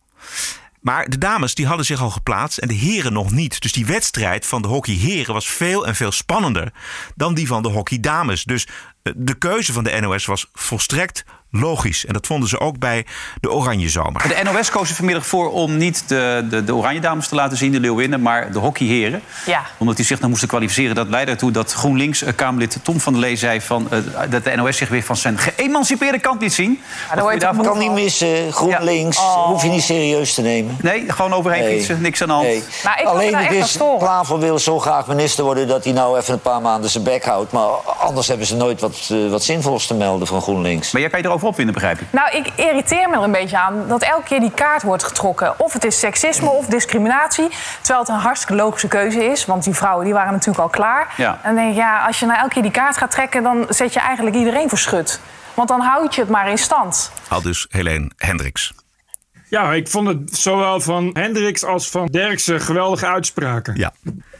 Speaker 4: Maar de dames die hadden zich al geplaatst en de heren nog niet. Dus die wedstrijd van de hockeyheren was veel en veel spannender dan die van de hockeydames. Dus eh, de keuze van de NOS was volstrekt logisch. En dat vonden ze ook bij de Oranje Zomer.
Speaker 15: De NOS koos er vanmiddag voor om niet de, de, de Oranje Dames te laten zien, de Leeuwinnen, maar de hockeyheren.
Speaker 16: Ja.
Speaker 15: Omdat die zich dan moesten kwalificeren. Dat leidde ertoe dat GroenLinks-Kamerlid Tom van der Lee zei van, eh, dat de NOS zich weer van zijn geëmancipeerde kant liet zien.
Speaker 16: daar word je toch
Speaker 7: Kan niet missen. GroenLinks. Hoef je niet serieus te nemen.
Speaker 15: Nee, gewoon overheen
Speaker 7: Nee.
Speaker 15: fietsen, niks aan de hand.
Speaker 7: Nee.
Speaker 16: Maar ik
Speaker 7: Alleen
Speaker 16: het nou
Speaker 7: is. Klaver wil zo graag minister worden dat hij nou even een paar maanden zijn bek houdt. Maar anders hebben ze nooit wat, eh, wat zinvols te melden van GroenLinks.
Speaker 15: Maar jij kan je erover opwinden, begrijp ik.
Speaker 16: Nou, ik irriteer me er een beetje aan dat elke keer die kaart wordt getrokken. Of het is seksisme of discriminatie. Terwijl het een hartstikke logische keuze is. Want die vrouwen die waren natuurlijk al klaar.
Speaker 15: Ja.
Speaker 16: En dan denk ik, ja, als je nou elke keer die kaart gaat trekken... dan zet je eigenlijk iedereen voor schut. Want dan houd je het maar in stand.
Speaker 4: Al dus Helene Hendricks.
Speaker 2: Ja, ik vond het zowel van Hendricks als van Derksen geweldige uitspraken.
Speaker 4: Ja.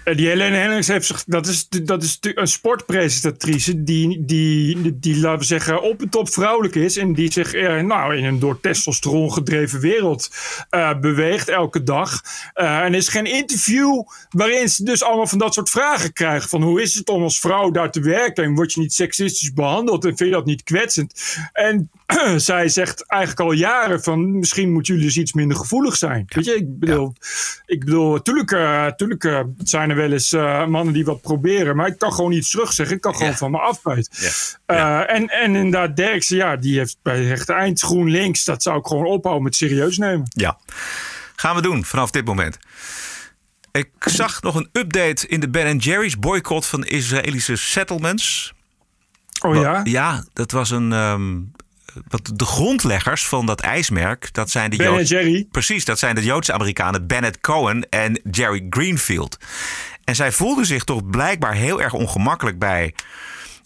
Speaker 2: Eh, Die Helene Hendricks heeft zich, dat is, dat is een sportpresentatrice die, die, die, laten we zeggen, op en top vrouwelijk is. En die zich eh, nou, in een door testosteron gedreven wereld eh, beweegt elke dag. En er is geen interview waarin ze dus allemaal van dat soort vragen krijgen. Van hoe is het om als vrouw daar te werken? En word je niet seksistisch behandeld? En vind je dat niet kwetsend? En zij zegt eigenlijk al jaren van misschien moeten jullie dus iets minder gevoelig zijn. Weet je, ik bedoel, ik bedoel natuurlijk, eh, natuurlijk eh, zijn er wel eens eh, mannen die wat proberen, maar ik kan gewoon iets terugzeggen. Ik kan gewoon van me afbijten. En, en inderdaad, Derksen, ja, die heeft bij het eind GroenLinks, dat zou ik gewoon ophouden met serieus nemen.
Speaker 4: Ja, gaan we doen vanaf dit moment. Ik zag nog een update in de Ben Jerry's boycott van Israëlische settlements.
Speaker 2: Oh ja?
Speaker 4: Ja, dat was een. ehm, wat de grondleggers van dat ijsmerk, dat zijn de
Speaker 2: Ben
Speaker 4: Joods-
Speaker 2: Jerry.
Speaker 4: Precies, dat zijn de Joodse Amerikanen Bennett Cohen en Jerry Greenfield. En zij voelden zich toch blijkbaar heel erg ongemakkelijk bij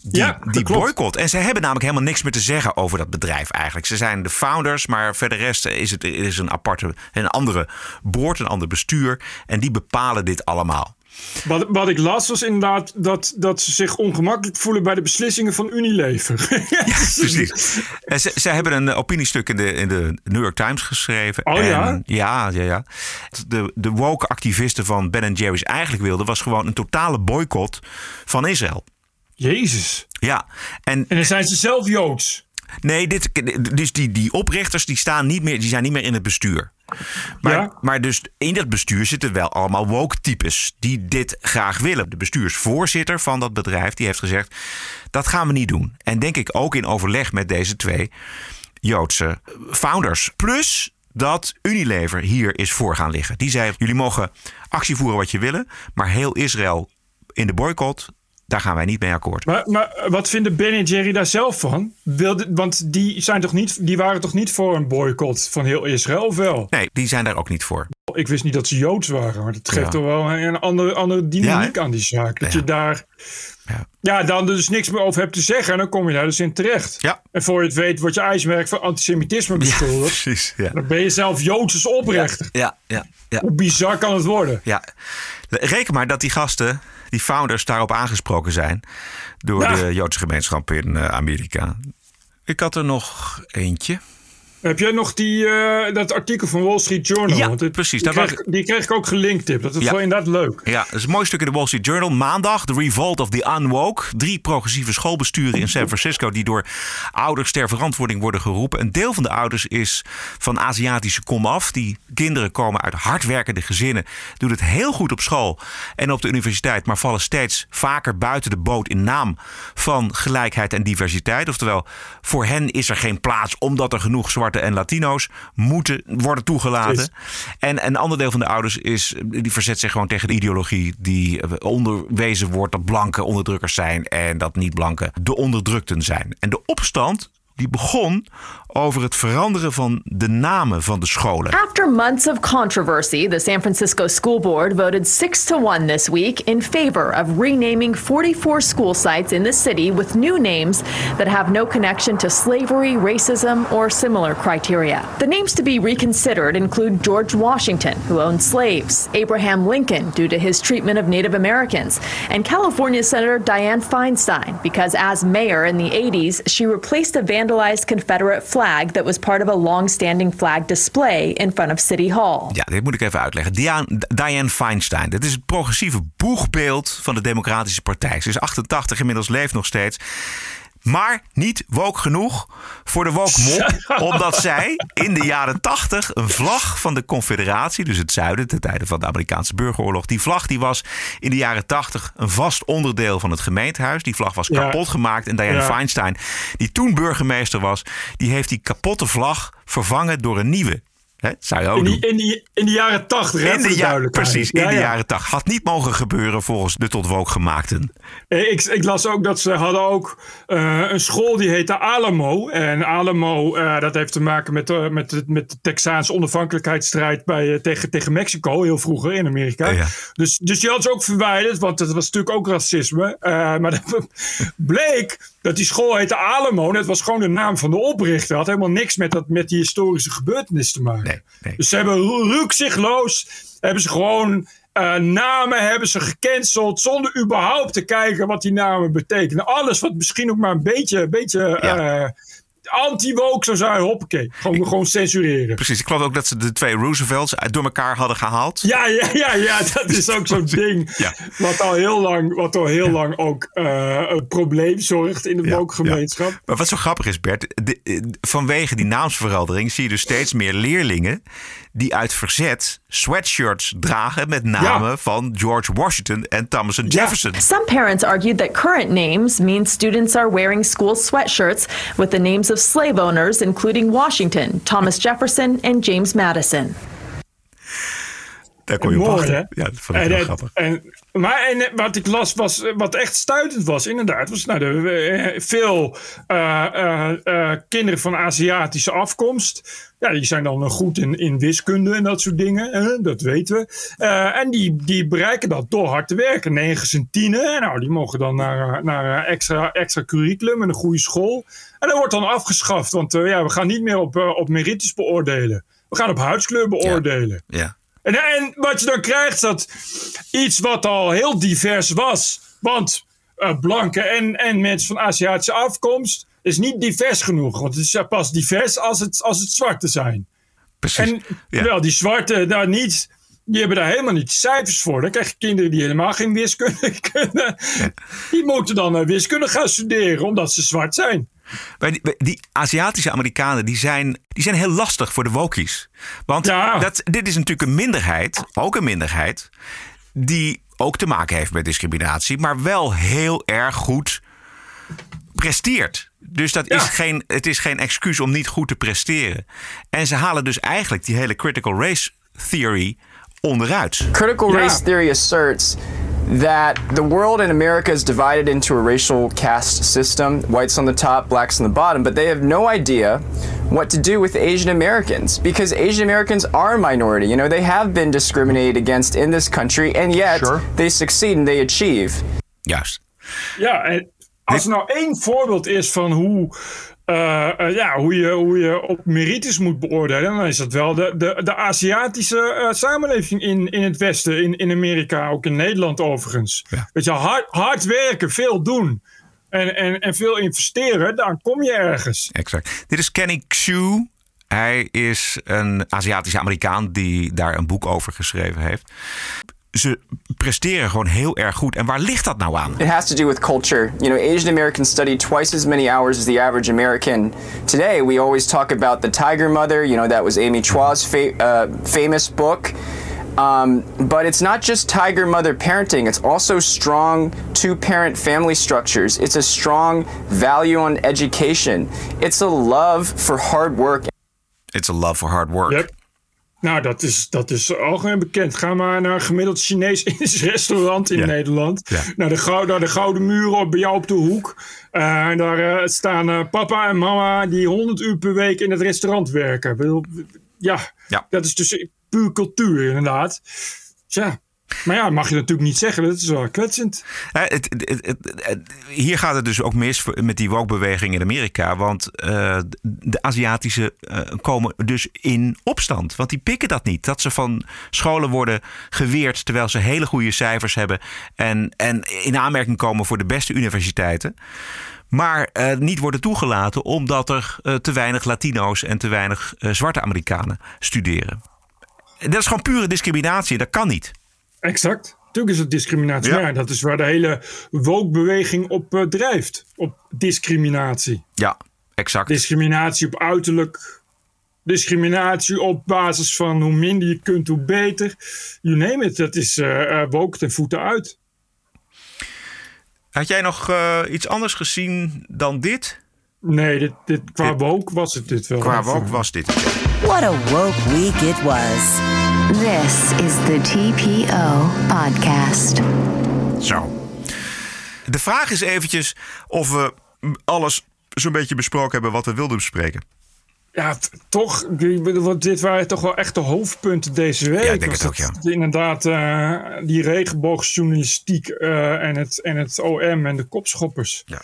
Speaker 4: die,
Speaker 2: Ja,
Speaker 4: die boycott. En zij hebben namelijk helemaal niks meer te zeggen over dat bedrijf eigenlijk. Ze zijn de founders, maar verder rest is het is een aparte, een andere board, een ander bestuur. En die bepalen dit allemaal.
Speaker 2: Wat, wat ik las was inderdaad dat, dat ze zich ongemakkelijk voelen bij de beslissingen van Unilever.
Speaker 4: Precies. En ze, ze hebben een opiniestuk in de, in de New York Times geschreven.
Speaker 2: Oh
Speaker 4: en,
Speaker 2: ja?
Speaker 4: Ja, ja, ja. De, de woke activisten van Ben Jerry's eigenlijk wilden... was gewoon een totale boycott van Israël.
Speaker 2: Jezus.
Speaker 4: Ja. En,
Speaker 2: en dan zijn ze zelf Joods.
Speaker 4: Nee, dit, dus die, die oprichters die staan niet meer, die zijn niet meer in het bestuur. Maar, maar dus in dat bestuur zitten wel allemaal woke types die dit graag willen. De bestuursvoorzitter van dat bedrijf die heeft gezegd dat gaan we niet doen. En denk ik ook in overleg met deze twee Joodse founders. Plus dat Unilever hier is voor gaan liggen. Die zei jullie mogen actie voeren wat je willen, maar heel Israël in de boycott daar gaan wij niet mee akkoord.
Speaker 2: Maar, maar wat vinden Ben en Jerry daar zelf van? Wilde, want die, zijn toch niet, die waren toch niet voor een boycott van heel Israël, of wel?
Speaker 4: Nee, die zijn daar ook niet voor.
Speaker 2: Ik wist niet dat ze Joods waren, maar dat geeft
Speaker 4: Ja.
Speaker 2: toch wel een andere, andere dynamiek
Speaker 4: Ja,
Speaker 2: aan die zaak. Dat
Speaker 4: Ja.
Speaker 2: je daar ja. dan dus niks meer over hebt te zeggen en dan kom je daar dus in terecht.
Speaker 4: Ja.
Speaker 2: En voor je het weet wordt je ijsmerk van antisemitisme beschuldigd.
Speaker 4: Precies, ja.
Speaker 2: Dan ben je zelf Joods als oprichter.
Speaker 4: Ja, ja, ja.
Speaker 2: Hoe bizar kan het worden?
Speaker 4: Ja, reken maar dat die gasten, die founders, daarop aangesproken zijn door
Speaker 2: Ja.
Speaker 4: de Joodse gemeenschap in eh, Amerika. Ik had er nog eentje.
Speaker 2: Heb jij nog die, eh, dat artikel van Wall Street Journal?
Speaker 4: Ja,
Speaker 2: Want dit-
Speaker 4: precies,
Speaker 2: Die kreeg, die kreeg ik ook gelinkt, Tip. Dat is
Speaker 4: Ja.
Speaker 2: wel inderdaad leuk.
Speaker 4: Ja, dat is een mooi stuk in de Wall Street Journal. Maandag, The Revolt of the Unwoke. Drie progressieve schoolbesturen in San Francisco... die door ouders ter verantwoording worden geroepen. Een deel van de ouders is van Aziatische komaf. Die kinderen komen uit hardwerkende gezinnen. Doen het heel goed op school en op de universiteit... maar vallen steeds vaker buiten de boot in naam van gelijkheid en diversiteit. Oftewel, voor hen is er geen plaats... omdat er genoeg zwarte en Latino's moeten worden toegelaten. En een ander deel van de ouders is, die verzet zich gewoon tegen de ideologie die eh, onderwezen wordt dat blanke onderdrukkers zijn en dat niet blanke de onderdrukten zijn. En de opstand die begon over het veranderen van de namen van de scholen.
Speaker 17: After months of controversy, the San Francisco School Board voted 6 to 1 this week in favor of renaming 44 school sites in the city with new names that have no connection to slavery, racism, or similar criteria. The names to be reconsidered include George Washington, who owned slaves, Abraham Lincoln, due to his treatment of Native Americans, and California Senator Dianne Feinstein, because as mayor in the 80s, she replaced a vandalized Confederate flag that was part of a long-standing flag display in front of City Hall.
Speaker 4: Ja, dit moet ik even uitleggen. Diane, Feinstein. Dit is het progressieve boegbeeld van de Democratische Partij. Ze is 88, inmiddels leeft nog steeds. Maar niet woke genoeg voor de woke mop. omdat zij in de jaren 80 een vlag van de Confederatie, dus het zuiden, ten tijde van de Amerikaanse burgeroorlog. Die vlag die was in de jaren 80 een vast onderdeel van het gemeentehuis. Die vlag was
Speaker 2: Ja.
Speaker 4: kapot gemaakt. En Diane
Speaker 2: Ja.
Speaker 4: Feinstein, die toen burgemeester was, die heeft die kapotte vlag vervangen door een nieuwe. Hè, dat zou je ook
Speaker 2: In die, in, die, in de jaren tachtig,
Speaker 4: In de ja, precies, in de
Speaker 2: ja.
Speaker 4: jaren 80. Had niet mogen gebeuren volgens de tot woke gemaakten.
Speaker 2: Eh, Ik, ik las ook dat ze hadden ook eh, een school die heette Alamo. En Alamo, eh, dat heeft te maken met, met, de, met de Texaanse onafhankelijkheidsstrijd bij, tegen, tegen Mexico, heel vroeger in Amerika.
Speaker 4: Ja.
Speaker 2: Dus, dus die hadden ze ook verwijderd, want dat was natuurlijk ook racisme. Maar dat bleek dat die school heette Alamo. Dat was gewoon de naam van de oprichter. Had helemaal niks met, dat, met die historische gebeurtenis te maken. Dus ze hebben rukzichtloos, hebben ze gewoon eh, namen hebben ze gecanceld zonder überhaupt te kijken wat die namen betekenen. Alles wat misschien ook maar een beetje, een beetje eh, anti-woke zou zijn, hoppakee. Gewoon, gewoon censureren.
Speaker 4: Precies, ik geloof ook dat ze de twee Roosevelts uit- door elkaar hadden gehaald.
Speaker 2: Ja, ja, ja, ja, dat is ook zo'n ding.
Speaker 4: Ja.
Speaker 2: Wat al heel lang, wat al heel lang ook eh, een probleem zorgt in de woke gemeenschap.
Speaker 4: Maar wat zo grappig is, Bert, de- eh, vanwege die naamsverandering zie je dus steeds meer leerlingen die uit verzet sweatshirts dragen met namen van George Washington en Thomas Jefferson.
Speaker 17: Some parents argued that current names mean students are wearing school sweatshirts with the names of slave owners, including Washington, Thomas Jefferson, and James Madison.
Speaker 4: Daar kon je op
Speaker 2: Mooi?
Speaker 4: Ja, dat vond ik
Speaker 2: En
Speaker 4: heel grappig.
Speaker 2: En, maar en wat ik las, was, wat echt stuitend was, inderdaad, was nou, de, eh, veel eh, eh, eh, kinderen van Aziatische afkomst. Ja, die zijn dan goed in, in wiskunde en dat soort dingen, hè, dat weten we. Eh, en die, die bereiken dat door hard te werken. Negens en tienen, nou, die mogen dan naar, naar eh, extra, extra curriculum en een goede school. En dat wordt dan afgeschaft, want eh, ja, we gaan niet meer op, op merites beoordelen. We gaan op huidskleur beoordelen.
Speaker 4: Ja.
Speaker 2: En, en wat je dan krijgt, is dat iets wat al heel divers was. Want eh blanke en, en mensen van Aziatische afkomst is niet divers genoeg. Want het is pas divers als het, als het zwarte zijn.
Speaker 4: Precies.
Speaker 2: En terwijl die zwarte daar niet. Die hebben daar helemaal niet cijfers voor. Dan krijg je kinderen die helemaal geen wiskunde kunnen. Die moeten dan eh, wiskunde gaan studeren omdat ze zwart zijn.
Speaker 4: Maar die, die Aziatische Amerikanen die zijn, die zijn heel lastig voor de wokies. Want dat, dit is natuurlijk een minderheid, ook een minderheid, die ook te maken heeft met discriminatie, maar wel heel erg goed presteert. Dus dat is geen, het is geen excuus om niet goed te presteren. En ze halen dus eigenlijk die hele critical race theory onderuit.
Speaker 18: Critical race theory asserts that the world in America is divided into a racial caste system whites on the top, blacks on the bottom, but they have no idea what to do with Asian Americans because Asian Americans are a minority. You know, they have been discriminated against in this country, and yet they succeed and they achieve.
Speaker 4: Juist.
Speaker 2: Ja, en als er nou één voorbeeld is van hoe, eh, eh, ja, hoe, je, hoe je op merites moet beoordelen, dan is dat wel de, de, de Aziatische eh, samenleving in, in het Westen, in, in Amerika, ook in Nederland overigens. Weet je, hard, hard werken, veel doen en, en, en veel investeren, dan kom je ergens.
Speaker 4: Exact. Dit is Kenny Xu. Hij is een Aziatische Amerikaan die daar een boek over geschreven heeft. Ze presteren gewoon heel erg goed. En waar ligt dat nou aan?
Speaker 18: It has to do with culture. You know, Asian Americans study twice as many hours as the average American. Today, we always talk about the Tiger Mother. You know, that was Amy Chua's fa- uh, famous book. Um, but it's not just tiger mother parenting, it's also strong two parent family structures. It's a strong value on education. It's a love for hard work.
Speaker 4: It's a love for hard work.
Speaker 2: Yep. Nou, dat is, dat is algemeen bekend. Ga maar naar een gemiddeld Chinees restaurant in Nederland. Naar, de gouden, naar de Gouden Muur op, bij jou op de hoek. Eh, en daar eh, staan eh, papa en mama die 100 uur per week in het restaurant werken. Bedoel, Ja, dat is dus puur cultuur inderdaad. Tja, maar ja, mag je natuurlijk niet zeggen. Dat is wel kwetsend.
Speaker 4: Eh, het, het, hier gaat het dus ook mis met die woke-beweging in Amerika. Want eh, de Aziatische eh, komen dus in opstand. Want die pikken dat niet. Dat ze van scholen worden geweerd terwijl ze hele goede cijfers hebben. En, en in aanmerking komen voor de beste universiteiten. Maar niet worden toegelaten omdat er te weinig Latino's en te weinig zwarte Amerikanen studeren. Dat is gewoon pure discriminatie. Dat kan niet.
Speaker 2: Exact. Natuurlijk is het discriminatie.
Speaker 4: Ja.
Speaker 2: Ja. dat is waar de hele woke-beweging op eh, drijft. Op discriminatie.
Speaker 4: Ja, exact.
Speaker 2: Discriminatie op uiterlijk. Discriminatie op basis van hoe minder je kunt, hoe beter. You name it. Dat is eh eh, woke ten voeten uit.
Speaker 4: Had jij nog eh, iets anders gezien dan dit?
Speaker 2: Nee, dit, dit, qua woke was het dit wel.
Speaker 4: Qua woke was dit.
Speaker 3: What a woke week it was. This is the TPO podcast.
Speaker 4: Zo. De vraag is eventjes of we alles zo'n beetje besproken hebben wat we wilden bespreken.
Speaker 2: Ja, toch. ik bedoel, want dit waren toch wel echt de hoofdpunten deze week.
Speaker 4: Ja, ik denk het ook,
Speaker 2: dat Inderdaad, eh, die regenboogjournalistiek eh, en, het, en het OM en de kopschoppers.
Speaker 4: Ja.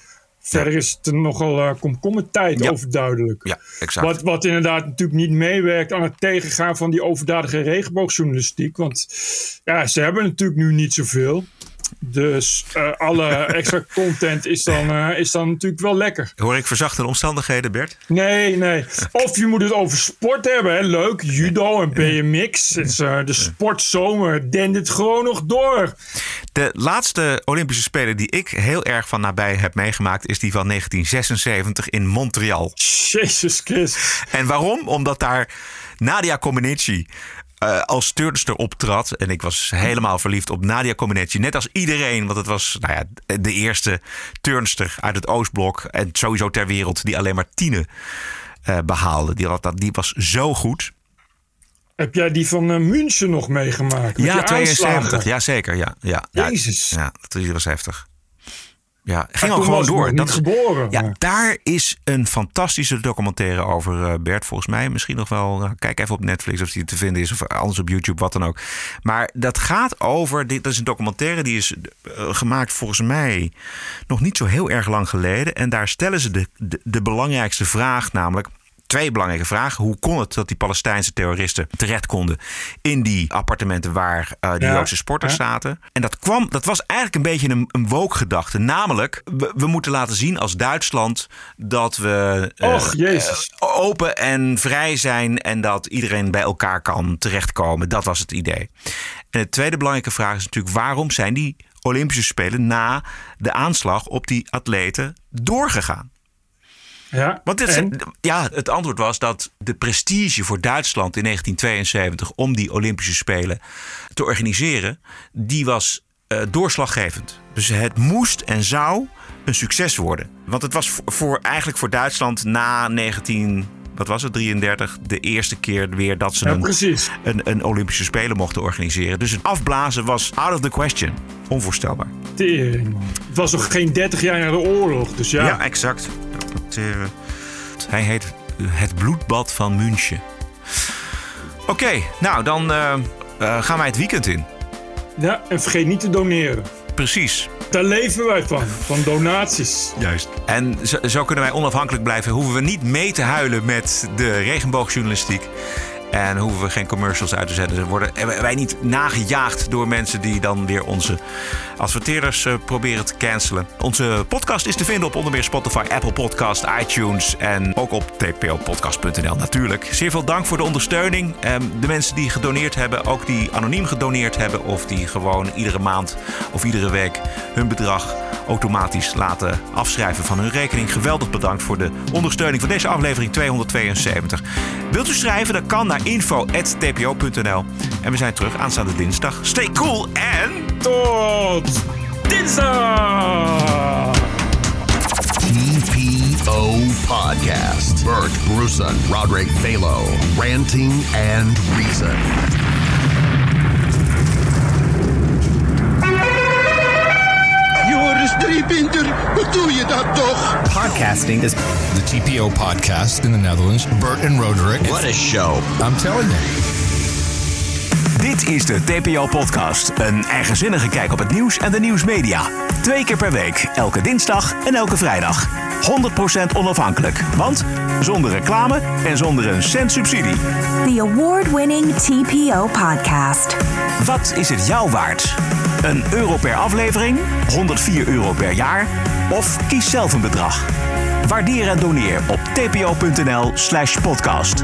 Speaker 2: Verder is het er nogal uh, komkommertijd overduidelijk.
Speaker 4: Ja, exact.
Speaker 2: Wat, wat inderdaad natuurlijk niet meewerkt aan het tegengaan van die overdadige regenboogjournalistiek. Want ja, ze hebben natuurlijk nu niet zoveel. Dus eh, alle extra content is dan, eh, is dan natuurlijk wel lekker.
Speaker 4: Hoor ik verzachte omstandigheden, Bert?
Speaker 2: Nee, nee. Of je moet het over sport hebben. Hè. Leuk, judo en BMX. Het is, eh, de sportzomer dendert gewoon nog door.
Speaker 4: De laatste Olympische Spelen die ik heel erg van nabij heb meegemaakt... is die van 1976 in Montreal.
Speaker 2: Jezus Christus.
Speaker 4: En waarom? Omdat daar Nadia Comaneci eh, als turnster optrad. En ik was helemaal verliefd op Nadia Comaneci. Net als iedereen, want het was nou ja, de eerste turnster uit het Oostblok. En sowieso ter wereld die alleen maar tienen eh, behaalde. Die, had die was zo goed.
Speaker 2: Heb jij die van eh, München nog meegemaakt?
Speaker 4: Ja,
Speaker 2: die
Speaker 4: 72.
Speaker 2: aanslagen?
Speaker 4: Ja, zeker. Ja, ja, ja.
Speaker 2: Jezus.
Speaker 4: Ja, dat was heftig. Ja, ging ook gewoon door.
Speaker 2: nog niet geboren,
Speaker 4: ja,
Speaker 2: maar-
Speaker 4: daar is een fantastische documentaire over eh, Bert, volgens mij. Misschien nog wel, nou, kijk even op Netflix of die te vinden is, of anders op YouTube, wat dan ook. Maar dat gaat over, dit dat is een documentaire die is eh, gemaakt volgens mij nog niet zo heel erg lang geleden. En daar stellen ze de, de, de belangrijkste vraag, namelijk twee belangrijke vragen. Hoe kon het dat die Palestijnse terroristen terecht konden in die appartementen waar eh
Speaker 2: Ja,
Speaker 4: Joodse sporters
Speaker 2: ja.
Speaker 4: zaten? En dat kwam, dat was eigenlijk een beetje een, een woke-gedachte. Namelijk, we, we moeten laten zien als Duitsland dat we eh,
Speaker 2: Och, Jezus.
Speaker 4: eh, open en vrij zijn en dat iedereen bij elkaar kan terechtkomen. Dat was het idee. En de tweede belangrijke vraag is natuurlijk: waarom zijn die Olympische Spelen na de aanslag op die atleten doorgegaan?
Speaker 2: Ja,
Speaker 4: Want dit,
Speaker 2: en?
Speaker 4: ja, het antwoord was dat de prestige voor Duitsland in 1972 om die Olympische Spelen te organiseren, die was eh, doorslaggevend. Dus het moest en zou een succes worden. Want het was voor, voor- eigenlijk voor Duitsland na 19. Wat was het, 33? De eerste keer weer dat ze
Speaker 2: Ja,
Speaker 4: een, een, een Olympische Spelen mochten organiseren. Dus het afblazen was out of the question. Onvoorstelbaar.
Speaker 2: Tering, man. Het was nog geen 30 jaar na de oorlog, dus ja.
Speaker 4: Ja, exact. Dat, eh, hij heet Het Bloedbad van München. Oké, nou dan eh, eh, gaan wij het weekend in.
Speaker 2: Ja, en vergeet niet te doneren.
Speaker 4: Precies.
Speaker 2: Daar leven wij van, van donaties.
Speaker 4: Juist. En zo, zo kunnen wij onafhankelijk blijven. Hoeven we niet mee te huilen met de regenboogjournalistiek. En hoeven we geen commercials uit te zetten. Worden en wij niet nagejaagd door mensen die dan weer onze adverteerders eh, proberen te cancelen. Onze podcast is te vinden op onder meer Spotify, Apple Podcast, iTunes en ook op tpopodcast.nl natuurlijk. Zeer veel dank voor de ondersteuning. Ehm, de mensen die gedoneerd hebben, ook die anoniem gedoneerd hebben of die gewoon iedere maand of iedere week hun bedrag automatisch laten afschrijven van hun rekening. Geweldig bedankt voor de ondersteuning van deze aflevering 272. Wilt u schrijven? Dat kan naar info.tpo.nl. En we zijn terug aanstaande dinsdag. Stay cool en...
Speaker 2: Tot dinsdag!
Speaker 19: TPO Podcast. Bert Bruson, Roderick Balo, Ranting and Reason.
Speaker 8: Hoe doe je dat toch?
Speaker 20: Podcasting is the TPO podcast in the Netherlands. Bert and Roderick. What a show. I'm telling you.
Speaker 4: Dit is de TPO-podcast. Een eigenzinnige kijk op het nieuws en de nieuwsmedia. Twee keer per week, elke dinsdag en elke vrijdag. 100% onafhankelijk, want zonder reclame en zonder een cent subsidie.
Speaker 3: The award-winning TPO podcast.
Speaker 4: Wat is het jou waard? Een euro per aflevering? 104 euro per jaar? Of kies zelf een bedrag. Waardeer en doneer op tpo.nl slash podcast.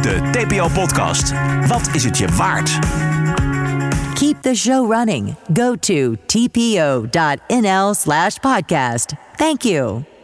Speaker 4: De TPO-podcast. Wat is het je waard?
Speaker 3: Keep the show running. Go to tpo.nl slash podcast. Thank you.